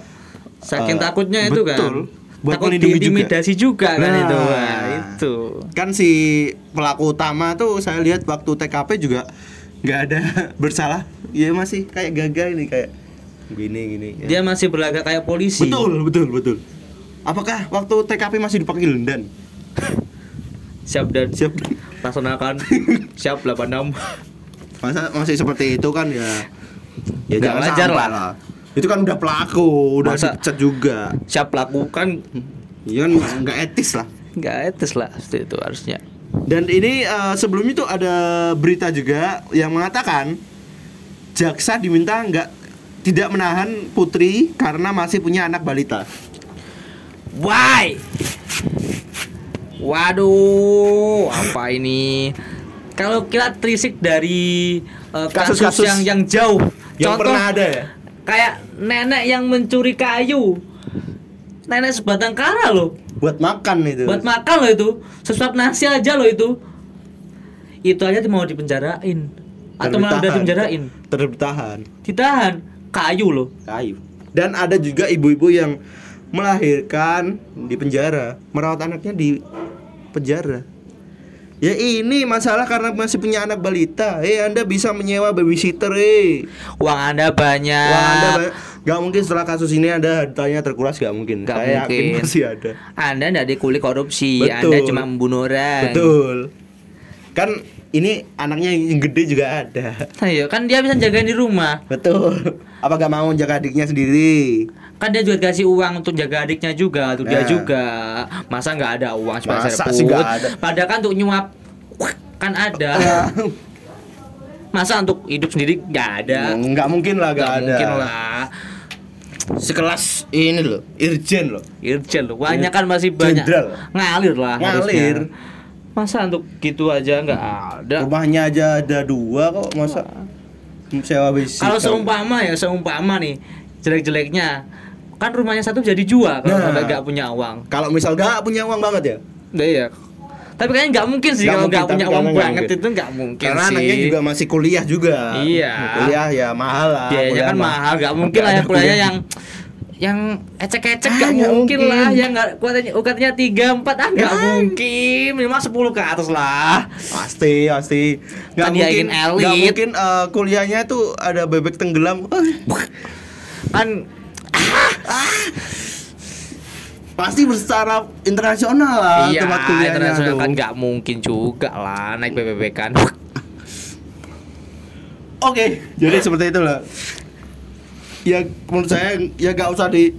saking eh, takutnya itu kan betul. Buat takut melindungi juga. diintimidasi juga, kan Nah. itu Wah, itu kan si pelaku utama tuh saya lihat waktu TKP juga nggak ada bersalah. Ya masih kayak gagal ini kayak gini gini. ya. Dia masih berlagak kayak polisi. Betul, betul, betul. Apakah waktu TKP masih dipanggil dan Siap dan siap? laksanakan. Siap 86. Masa masih seperti itu kan ya? Ya jangan wajar sampai lah. Itu kan udah pelaku, udah Masa- dipecat juga. Siap lakukan Iya kan nggak etis lah. nggak etis lah seperti itu harusnya. Dan ini eh, sebelumnya tuh ada berita juga yang mengatakan jaksa diminta nggak tidak menahan putri karena masih punya anak balita. Why? Waduh, apa ini? Kalau kita terisik dari eh, kasus, Kasus-kasus yang yang jauh, Yang pernah ada ya? Kayak nenek yang mencuri kayu, nenek sebatang kara loh, Buat makan itu. buat makan loh itu, sesuap nasi aja loh itu, itu aja mau dipenjarain, atau malah udah dipenjarain, bertahan. ditahan, kayu loh. Kayu. Dan ada juga ibu-ibu yang melahirkan di penjara, merawat anaknya di penjara. Ya ini masalah karena masih punya anak balita. Eh Anda bisa menyewa babysitter eh. Uang anda banyak. Wah, anda ba- nggak mungkin setelah kasus ini Anda hartanya terkuras nggak mungkin. Nggak Saya yakin mungkin. masih ada. Anda tidak dikulik korupsi, Betul. Anda cuma membunuh orang. Betul. Kan ini anaknya yang gede juga ada. Ayo, kan dia bisa jagain di rumah. Betul. Apa gak mau jaga adiknya sendiri? Kan dia juga kasih uang untuk jaga adiknya juga, untuk dia Nah. juga. Masa nggak ada uang cuma Masa sih nggak ada? Padahal kan untuk nyuap kan ada. Masa untuk hidup sendiri nggak ada? Nggak mungkin lah, Nggak nggak ada. mungkin lah. Sekelas ini loh, Irjen loh. Irjen loh, banyak kan masih banyak Jenderal. ngalir lah Ngalir. harusnya. Masa untuk gitu aja nggak ada? Rumahnya aja ada dua kok, masa sewa besi. Kalau seumpama ya, seumpama nih jelek-jeleknya kan rumahnya satu jadi jual kalau Nah. nggak punya uang. kalau misal gak punya uang banget ya, Nah, iya. Tapi kayaknya nggak mungkin sih Nggak kalau nggak punya uang nggak banget mungkin. itu nggak mungkin karena sih. anaknya juga masih kuliah juga. Iya. Kuliah ya mahal lah. biayanya kan mah. mahal, nggak mungkin lah Nggak ya kuliahnya kuliah. yang yang ecek-ecek Ah, nggak mungkin, mungkin. lah yang nggak kuotanya ukatnya tiga empat ah nggak Ya. mungkin minimal 10 ke atas lah Pasti, pasti. Nggak Kan mungkin, elit. nggak mungkin eh, kuliahnya tuh ada bebek tenggelam. kan Pasti secara internasional lah iya tempat kuliahnya internasional tuh. kan nggak mungkin juga lah naik BBB kan Oke, jadi seperti itulah. Ya menurut saya ya gak usah di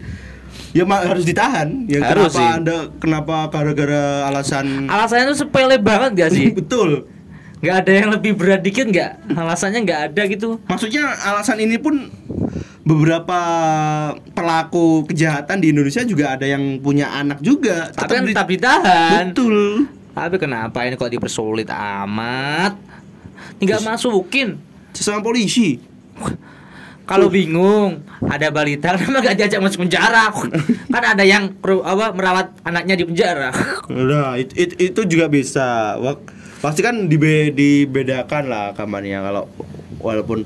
ya ma- harus ditahan. Ya Harus kenapa sih. Anda kenapa gara-gara alasan alasannya tuh sepele banget gak sih betul. nggak ada yang lebih berat dikit nggak alasannya nggak ada gitu Maksudnya alasan ini pun beberapa pelaku kejahatan di Indonesia juga ada yang punya anak juga. tapi kan di- tetap ditahan Betul. tapi kenapa ini kok dipersulit amat nggak masukin Sesama polisi. Kalau bingung ada balita kenapa gak diajak masuk penjara? Kan ada yang apa merawat anaknya di penjara. Nah, itu, itu, itu juga bisa. Pasti kan dibe, dibedakan lah kamarnya kalau walaupun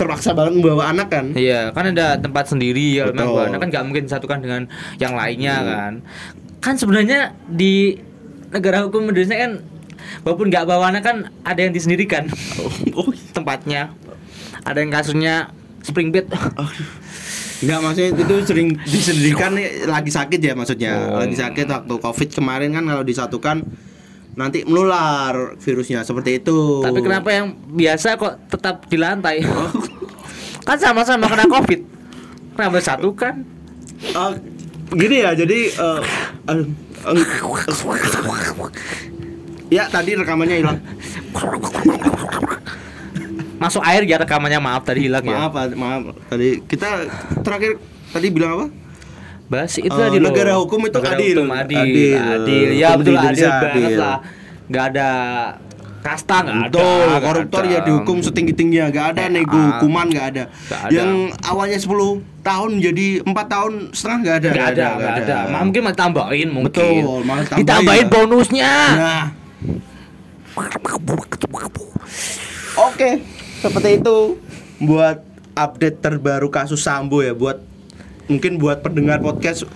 terpaksa banget membawa anak kan. iya kan ada tempat sendiri ya memang anak kan nggak mungkin disatukan dengan yang lainnya kan. Kan sebenarnya di negara hukum Indonesia kan walaupun nggak bawa anak kan ada yang disendirikan Oh, tempatnya. Ada yang kasusnya spring bed Enggak maksudnya itu sering disendirikan lagi sakit ya maksudnya. Oh. Lagi sakit waktu Covid kemarin kan kalau disatukan nanti menular virusnya seperti itu. tapi kenapa yang biasa kok tetap di lantai kan sama-sama kena covid kenapa disatukan Eh, gini ya, jadi eh, eh, eh, ya tadi rekamannya hilang. masuk air ya rekamannya maaf tadi hilang ya Maaf, maaf. Tadi kita terakhir tadi bilang apa? Basi itu Eh, tadi loh. negara hukum itu Negara adil. hukum adil, Adil. adil. Ya betul adil banget adil. lah. Nggak ada kasta nggak ada. Betul, koruptor ada. ya dihukum setinggi-tingginya, nggak ada Eh, nego ah. hukuman nggak ada. Ada. Yang awalnya 10 tahun menjadi empat tahun setengah nggak ada. Nggak ada, nggak ada. Ma- Mungkin mau tambahin mungkin. Betul, malah tambahin Ditambahin ya. bonusnya. Nah, oke, seperti itu buat update terbaru kasus Sambo ya buat mungkin buat pendengar podcast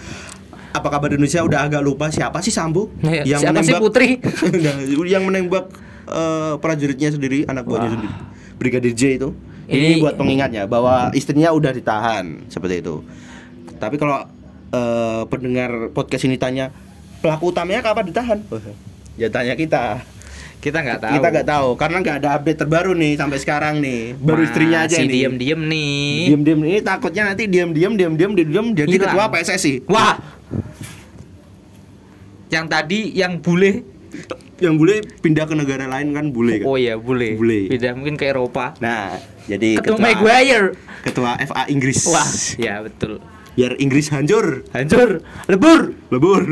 apa kabar Indonesia udah agak lupa siapa sih Sambo Ya, siapa sih Putri? Nah, yang menembak eh, prajuritnya sendiri anak buahnya sendiri Brigadir J itu Ini Ini- buat pengingatnya bahwa istrinya udah ditahan seperti itu. Tapi kalau eh, pendengar podcast ini tanya pelaku utamanya kapan ditahan? Ya tanya kita. Kita nggak tahu. Kita nggak tahu karena nggak ada update terbaru nih sampai sekarang nih. Baru istrinya aja Masih nih. diem-diem nih. Diam-diam ini takutnya nanti diam-diam diam-diam diam jadi Hilang. ketua PSSI. Wah. Yang tadi yang bule. Yang boleh pindah ke negara lain kan boleh kan? Oh iya, bule. Bule. Beda mungkin ke Eropa. Nah, jadi Ketua ketua Maguire. ketua FA Inggris. Wah, ya betul. Biar Inggris hancur, Hancur, lebur, lebur.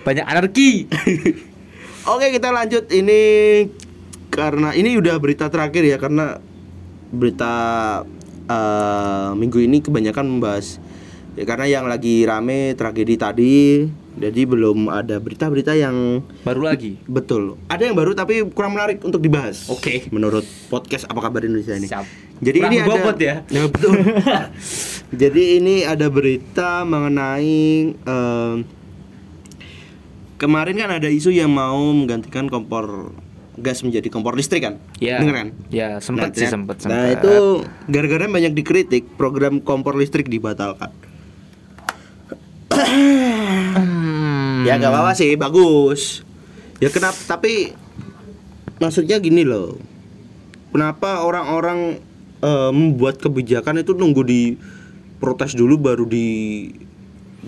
banyak anarki. Oke kita lanjut ini karena ini udah berita terakhir ya karena berita eh, minggu ini kebanyakan membahas ya karena yang lagi rame tragedi tadi jadi belum ada berita-berita yang Baru lagi. betul ada yang baru tapi kurang menarik untuk dibahas Oke. menurut podcast apa kabar Indonesia ini Siap. jadi Kurang ini ada berbobot ya? betul jadi ini ada berita mengenai em, kemarin kan ada isu yang mau menggantikan kompor gas menjadi kompor listrik kan Ya. Denger kan Ya, sempet Nah, sih, ternyata- sempet, Nah sempet. itu gara-gara banyak dikritik program kompor listrik dibatalkan. Hmm. Ya nggak apa-apa sih, bagus. Ya kenapa? Tapi maksudnya gini loh. Kenapa orang-orang eh, membuat kebijakan itu nunggu di protes dulu baru di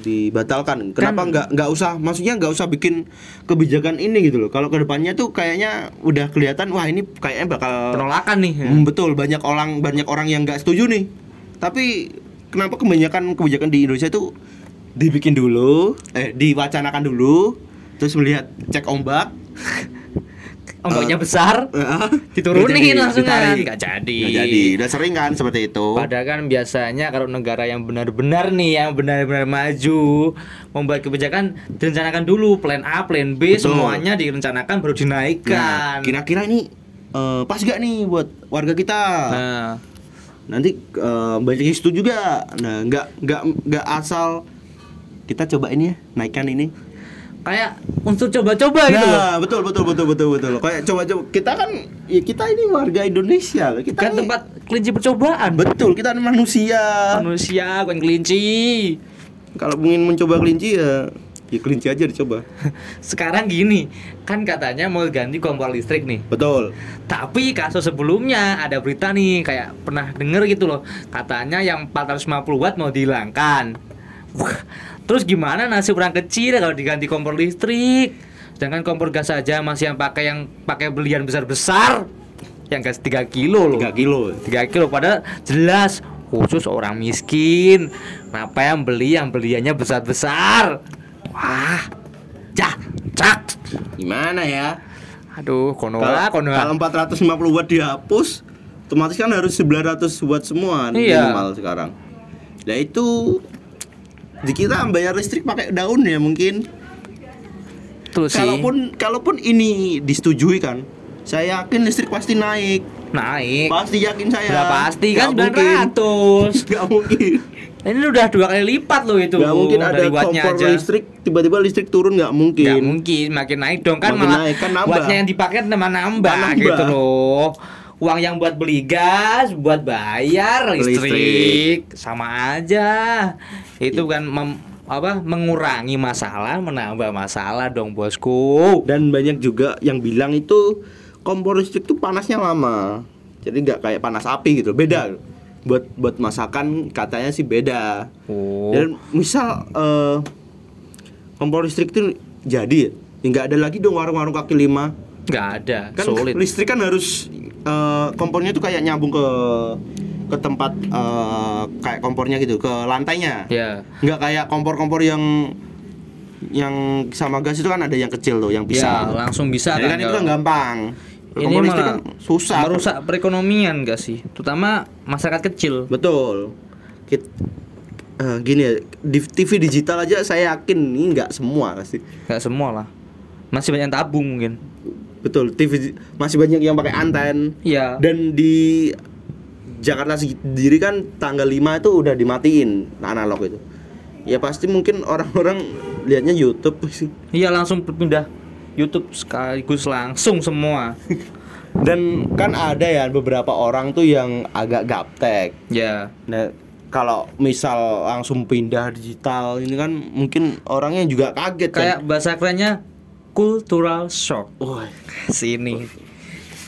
dibatalkan. Kenapa Kan- nggak nggak usah? Maksudnya nggak usah bikin kebijakan ini gitu loh. Kalau ke depannya tuh kayaknya udah kelihatan wah ini kayaknya bakal penolakan nih. Hmm, betul banyak orang banyak orang yang nggak setuju nih. Tapi kenapa kebanyakan kebijakan di Indonesia itu dibikin dulu, eh diwacanakan dulu, terus melihat cek ombak, Ombaknya Eh, besar, eh, diturunin jadi, langsung kan. ditarik. Nggak jadi. Nggak jadi. Udah sering kan seperti itu. Padahal kan biasanya kalau negara yang benar-benar nih yang benar-benar maju membuat kebijakan direncanakan dulu plan A, plan B Betul. semuanya direncanakan baru Nah, dinaikkan. kira-kira ini eh, pas gak nih buat warga kita? Nah, Nanti eh, banyak yang setuju juga. Nah, nggak nggak nggak asal kita coba ini ya naikkan ini. Kayak unsur coba-coba gitu loh. Nah, betul betul betul betul betul. Kayak coba-coba kita kan ya kita ini warga Indonesia. Kita Kan ini- tempat kelinci percobaan. betul, kita ini manusia. Manusia bukan kelinci. Kalau ingin mencoba kelinci ya ya kelinci aja dicoba. Sekarang gini, kan katanya mau ganti kompor listrik nih. Betul. Tapi kasus sebelumnya ada berita nih kayak pernah denger gitu loh. Katanya yang 450 watt mau dihilangkan. Wah, terus gimana nasib orang kecil kalau diganti kompor listrik? Sedangkan kompor gas saja masih yang pakai yang pakai belian besar-besar. Yang gas 3 kilo loh. 3 kilo. 3 kilo padahal jelas khusus orang miskin. Kenapa yang beli yang beliannya besar-besar? Wah. Cak, cak. Gimana ya? Aduh, kono lah, kono kalau 450 watt dihapus, otomatis kan harus 900 watt semua Iya. minimal sekarang. Nah itu di kita bayar listrik pakai daun ya mungkin. Sih. Kalaupun kalaupun ini disetujui kan, saya yakin listrik pasti naik. naik. Pasti yakin saya. Berapa pasti kan Nggak mungkin. 900. Gak mungkin. Ini udah dua kali lipat loh itu. Gak mungkin ada kompor aja. listrik tiba-tiba listrik turun nggak mungkin. Nggak mungkin, makin naik dong kan Makin malah naik, kan nambah. wattnya yang dipakai tambah nambah, Nambah. gitu loh. Uang yang buat beli gas, buat bayar listrik, Listrik. sama aja. Itu kan mem- apa mengurangi masalah, menambah masalah dong bosku. Dan banyak juga yang bilang itu kompor listrik tuh panasnya lama. Jadi nggak kayak panas api gitu. Beda. Buat buat masakan katanya sih beda. Oh. Dan misal eh, kompor listrik itu jadi ya nggak ada lagi dong warung-warung kaki lima. Nggak ada, Kan sulit. listrik kan harus eh, kompornya tuh kayak nyambung ke ke tempat eh, kayak kompornya gitu ke lantainya. Ya. nggak kayak kompor-kompor yang yang sama gas itu kan ada yang kecil tuh yang Ya, bisa langsung bisa Jadi kan itu kalau- kan gampang Ini kompor listrik malah kan susah merusak perekonomian gak sih? Terutama masyarakat kecil. betul Kit- eh, gini ya di TV digital aja saya yakin ini nggak semua pasti Gak semua lah. Masih banyak yang tabung mungkin. Betul TV masih banyak yang pakai anten Iya. dan di Jakarta sendiri kan tanggal 5 itu udah dimatiin analog itu ya pasti mungkin orang-orang lihatnya YouTube sih Iya langsung berpindah YouTube sekaligus langsung semua. Dan kan ada ya beberapa orang tuh yang agak gaptek. Ya. Nah, kalau misal langsung pindah digital ini kan mungkin orangnya juga kaget Kayak kan. bahasa kerennya cultural shock. Wah, Sini.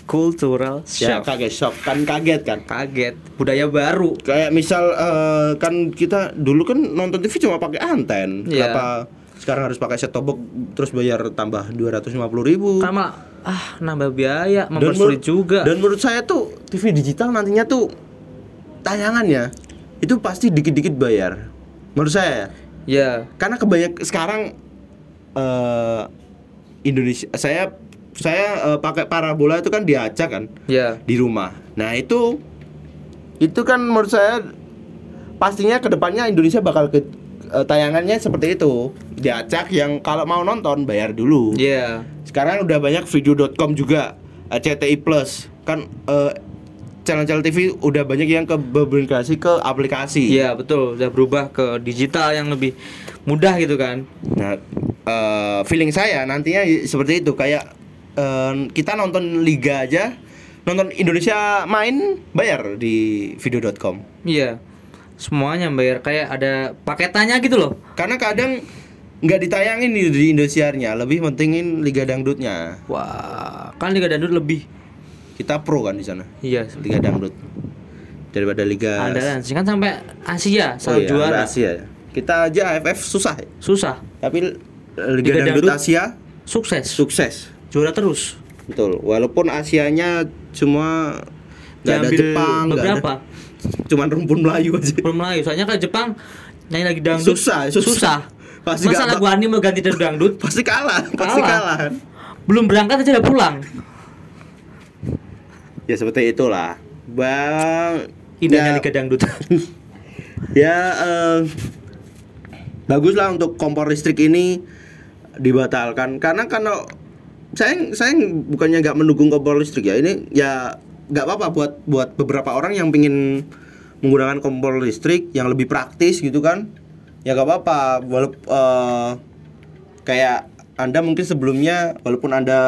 Cultural ya shock. kaget shock kan kaget kan. Kaget. Budaya baru. Kayak misal eh, kan kita dulu kan nonton TV cuma pakai anten. Iya. Kenapa sekarang harus pakai set top box terus bayar tambah 250.000 ribu Sama ah nambah biaya, mempersulit juga. Dan menurut saya tuh TV digital nantinya tuh tayangannya itu pasti dikit-dikit bayar. Menurut saya ya. ya. Karena kebanyak sekarang eh Indonesia saya saya eh, pakai parabola itu kan diacak kan Ya. di rumah. Nah, itu itu kan menurut saya pastinya ke depannya Indonesia bakal ke eh, tayangannya seperti itu. Diacak yang kalau mau nonton bayar dulu. Ya. Sekarang udah banyak video.com juga, CTI Plus. Kan eh, channel-channel TV udah banyak yang ke bermigrasi ke aplikasi. Iya betul, udah berubah ke digital yang lebih mudah gitu kan. Nah, eh, feeling saya nantinya seperti itu kayak eh, kita nonton liga aja, nonton Indonesia main bayar di video.com. Iya, semuanya bayar kayak ada paketannya gitu loh. Karena kadang nggak ditayangin di, di Indosiarnya, lebih pentingin liga dangdutnya. Wah, kan Liga Dangdut lebih. Kita pro kan di sana, Iya, liga dangdut daripada liga ada kan sampai Asia Oh selalu iya, juara. Asia ya. Kita aja AFF susah, ya. Susah, tapi Liga liga, dangdut, Dangdut Asia sukses, sukses. juara terus. Betul. Walaupun Asianya cuma nggak ada Jepang, nggak ada cuman rumpun Melayu aja. Belum Melayu, soalnya kan Jepang nyanyi lagi dangdut Susah, susah. Pasti Masa lagu anime mau ganti dari dangdut? Pasti kalah, pasti Kalah. kalah. Belum berangkat aja udah pulang. Ya seperti itulah. Bang Indahnya ya, Liga Dangdut. ya eh, bagus lah untuk kompor listrik ini dibatalkan. Karena kalau saya saya bukannya nggak mendukung kompor listrik ya ini ya nggak apa-apa buat buat beberapa orang yang pingin menggunakan kompor listrik yang lebih praktis gitu kan. Ya nggak apa-apa walaupun kayak anda mungkin sebelumnya walaupun anda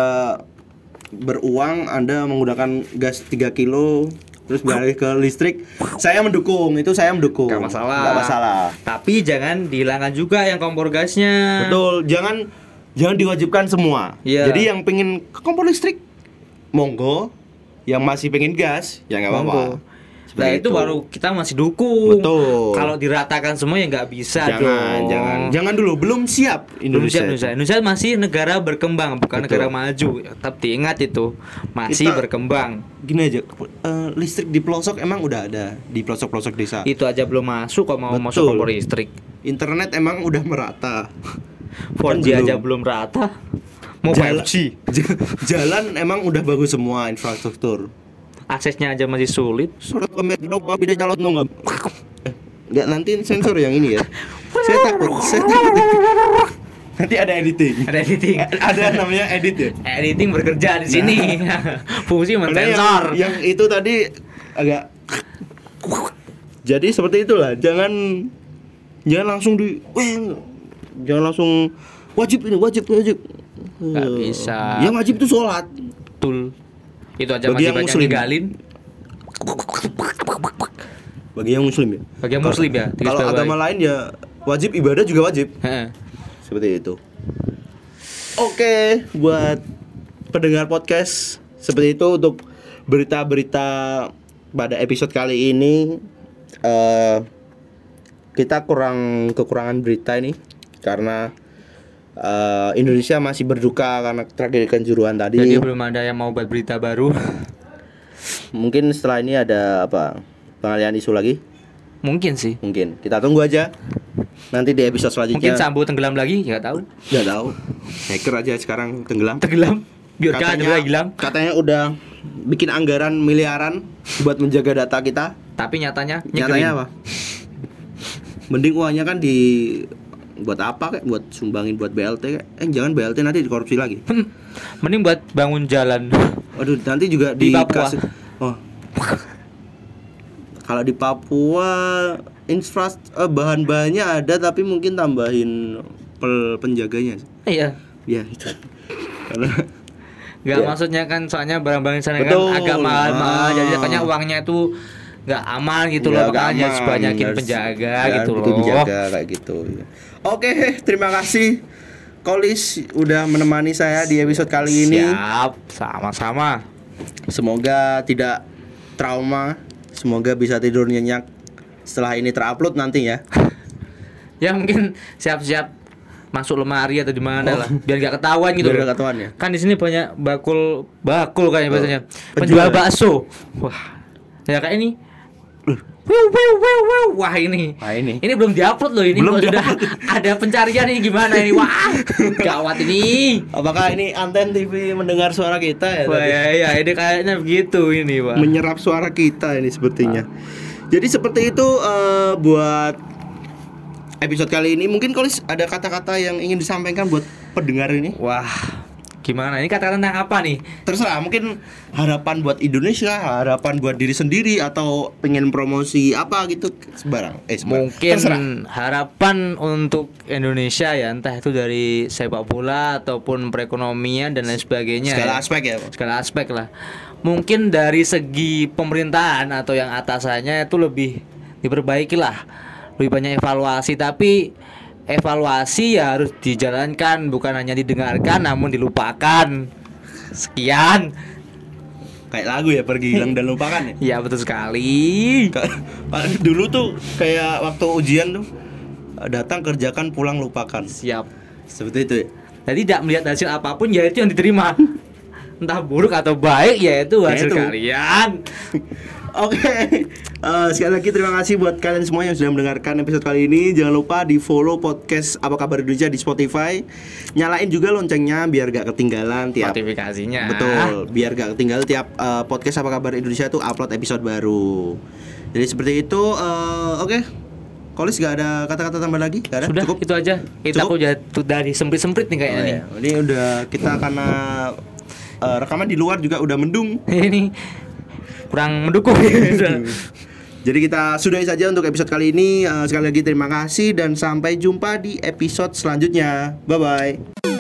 beruang anda menggunakan gas 3 kilo terus beralih ke listrik saya mendukung itu saya mendukung Gak masalah. Nggak masalah Tapi jangan dihilangkan juga yang kompor gasnya. betul jangan jangan diwajibkan semua Iya. jadi yang pengen ke kompor listrik monggo yang masih pengen gas ya nggak apa-apa. Nah Seperti itu baru kita masih dukung. Betul. Kalau diratakan semua ya nggak bisa jangan dong. jangan jangan dulu belum siap Belum Indonesia, siap Indonesia. Indonesia masih negara berkembang, bukan Betul. negara maju. Tetap diingat itu masih Kita- berkembang. gini aja eh, listrik di pelosok emang udah ada di pelosok pelosok desa Itu aja belum masuk kok mau Betul. masuk kompor listrik. internet emang udah merata 4G Kan aja belum. belum rata. Mau Jalan- 5G. J- jalan emang udah bagus semua infrastruktur Aksesnya aja masih sulit. surat pemilik apa beda calon nggak nggak nanti sensor yang ini ya saya takut saya takut nanti ada editing Ada editing. ada namanya edit ya Editing bekerja di sini. Fungsi Karena mensensor. yang, yang itu tadi agak jadi seperti itulah jangan jangan langsung di jangan langsung wajib ini wajib wajib Nggak bisa. yang wajib itu sholat Betul. Itu aja Bagi masih yang banyak muslim. ninggalin. bagi yang muslim ya Bagi yang muslim ya. kalau agama lain ya wajib ibadah juga wajib seperti itu oke buat pendengar podcast seperti itu untuk berita-berita pada episode kali ini eh kita kurang kekurangan berita ini karena eh, Indonesia masih berduka karena tragedi kanjuruhan tadi Jadi belum ada yang mau buat berita baru. mungkin setelah ini ada apa pengalihan isu lagi Mungkin sih. mungkin kita tunggu aja nanti di episode selanjutnya Mungkin Sambo tenggelam lagi, nggak tahu. nggak tahu hacker aja sekarang tenggelam Tenggelam. Biar katanya, hilang. katanya udah bikin anggaran miliaran buat menjaga data kita. Tapi nyatanya Nyatanya nyegelin. apa? Mending uangnya kan di buat apa kayak buat sumbangin buat BLT kayak. Eh jangan BLT nanti dikorupsi lagi. Mending buat bangun jalan. Waduh, nanti juga Di di Papua. Oh. Kalau di Papua infras eh, bahan-bahannya ada tapi mungkin tambahin pel penjaganya. Iya. Ya itu. Karena nggak Iya. maksudnya kan soalnya barang-barang di sana Betul. kan agak mahal-mahal Ah. jadi makanya uangnya itu nggak aman gitu Ya, loh makanya sebanyakin penjaga ya, gitu loh penjaga kayak gitu. Oke, terima kasih Kolis udah menemani saya di episode kali ini. siap sama-sama Semoga tidak trauma, semoga bisa tidur nyenyak setelah ini terupload nanti ya. ya mungkin siap-siap masuk lemari atau di mana Oh. lah biar nggak ketahuan gitu Biar ketahuan ya? kan di sini banyak bakul bakul kayaknya Oh, biasanya penjual. penjual bakso wah ya kayak ini Wiu, wiu, wiu, wiu. Wah ini, Wah, ini. ini belum diupload loh ini Belum sudah ada pencarian ini gimana ini wah gawat ini. Apakah ini anten TV mendengar suara kita ya? Wah tadi? ya, ya ini kayaknya begitu ini pak. menyerap suara kita ini sepertinya. Jadi seperti itu eh, buat episode kali ini. Mungkin Kolis ada kata-kata yang ingin disampaikan buat pendengar ini. Wah gimana ini kata tentang apa nih? Terserah, mungkin harapan buat Indonesia, harapan buat diri sendiri atau pengen promosi apa gitu sembarang. Eh, sembarang. Mungkin Terserah. harapan untuk Indonesia ya entah itu dari sepak bola ataupun perekonomian dan lain sebagainya. segala ya. aspek ya. Pak. segala aspek lah. Mungkin dari segi pemerintahan atau yang atasannya itu lebih diperbaiki lah, lebih banyak evaluasi. Tapi evaluasi ya harus dijalankan, bukan hanya didengarkan namun dilupakan. Sekian. Kayak lagu ya pergi hilang dan lupakan ya. Ya betul sekali. Ka- Dulu tuh kayak waktu ujian tuh datang kerjakan pulang lupakan. Siap. Seperti itu ya. Jadi tidak melihat hasil apa pun ya itu yang diterima. Entah buruk atau baik ya itu Ya hasil itu. kalian. Oke, Eh, sekali lagi terima kasih buat kalian semua yang sudah mendengarkan episode kali ini. Jangan lupa di follow podcast Apa Kabar Indonesia di Spotify. Nyalain juga loncengnya biar gak ketinggalan tiap Notifikasinya. betul, biar gak ketinggalan tiap eh, podcast Apa Kabar Indonesia tuh upload episode baru. Jadi seperti itu. eh, Oke, Kolis gak ada kata-kata tambah lagi? Gak ada? Sudah Cukup? itu aja. Kita Cukup? aku dari semprit-semprit nih kayaknya Oh, nih. iya. Ini udah kita karena eh, rekaman di luar juga udah mendung. ini kurang mendukung Jadi kita sudahi saja untuk episode kali ini. Eh, sekali lagi terima kasih dan sampai jumpa di episode selanjutnya. Bye bye.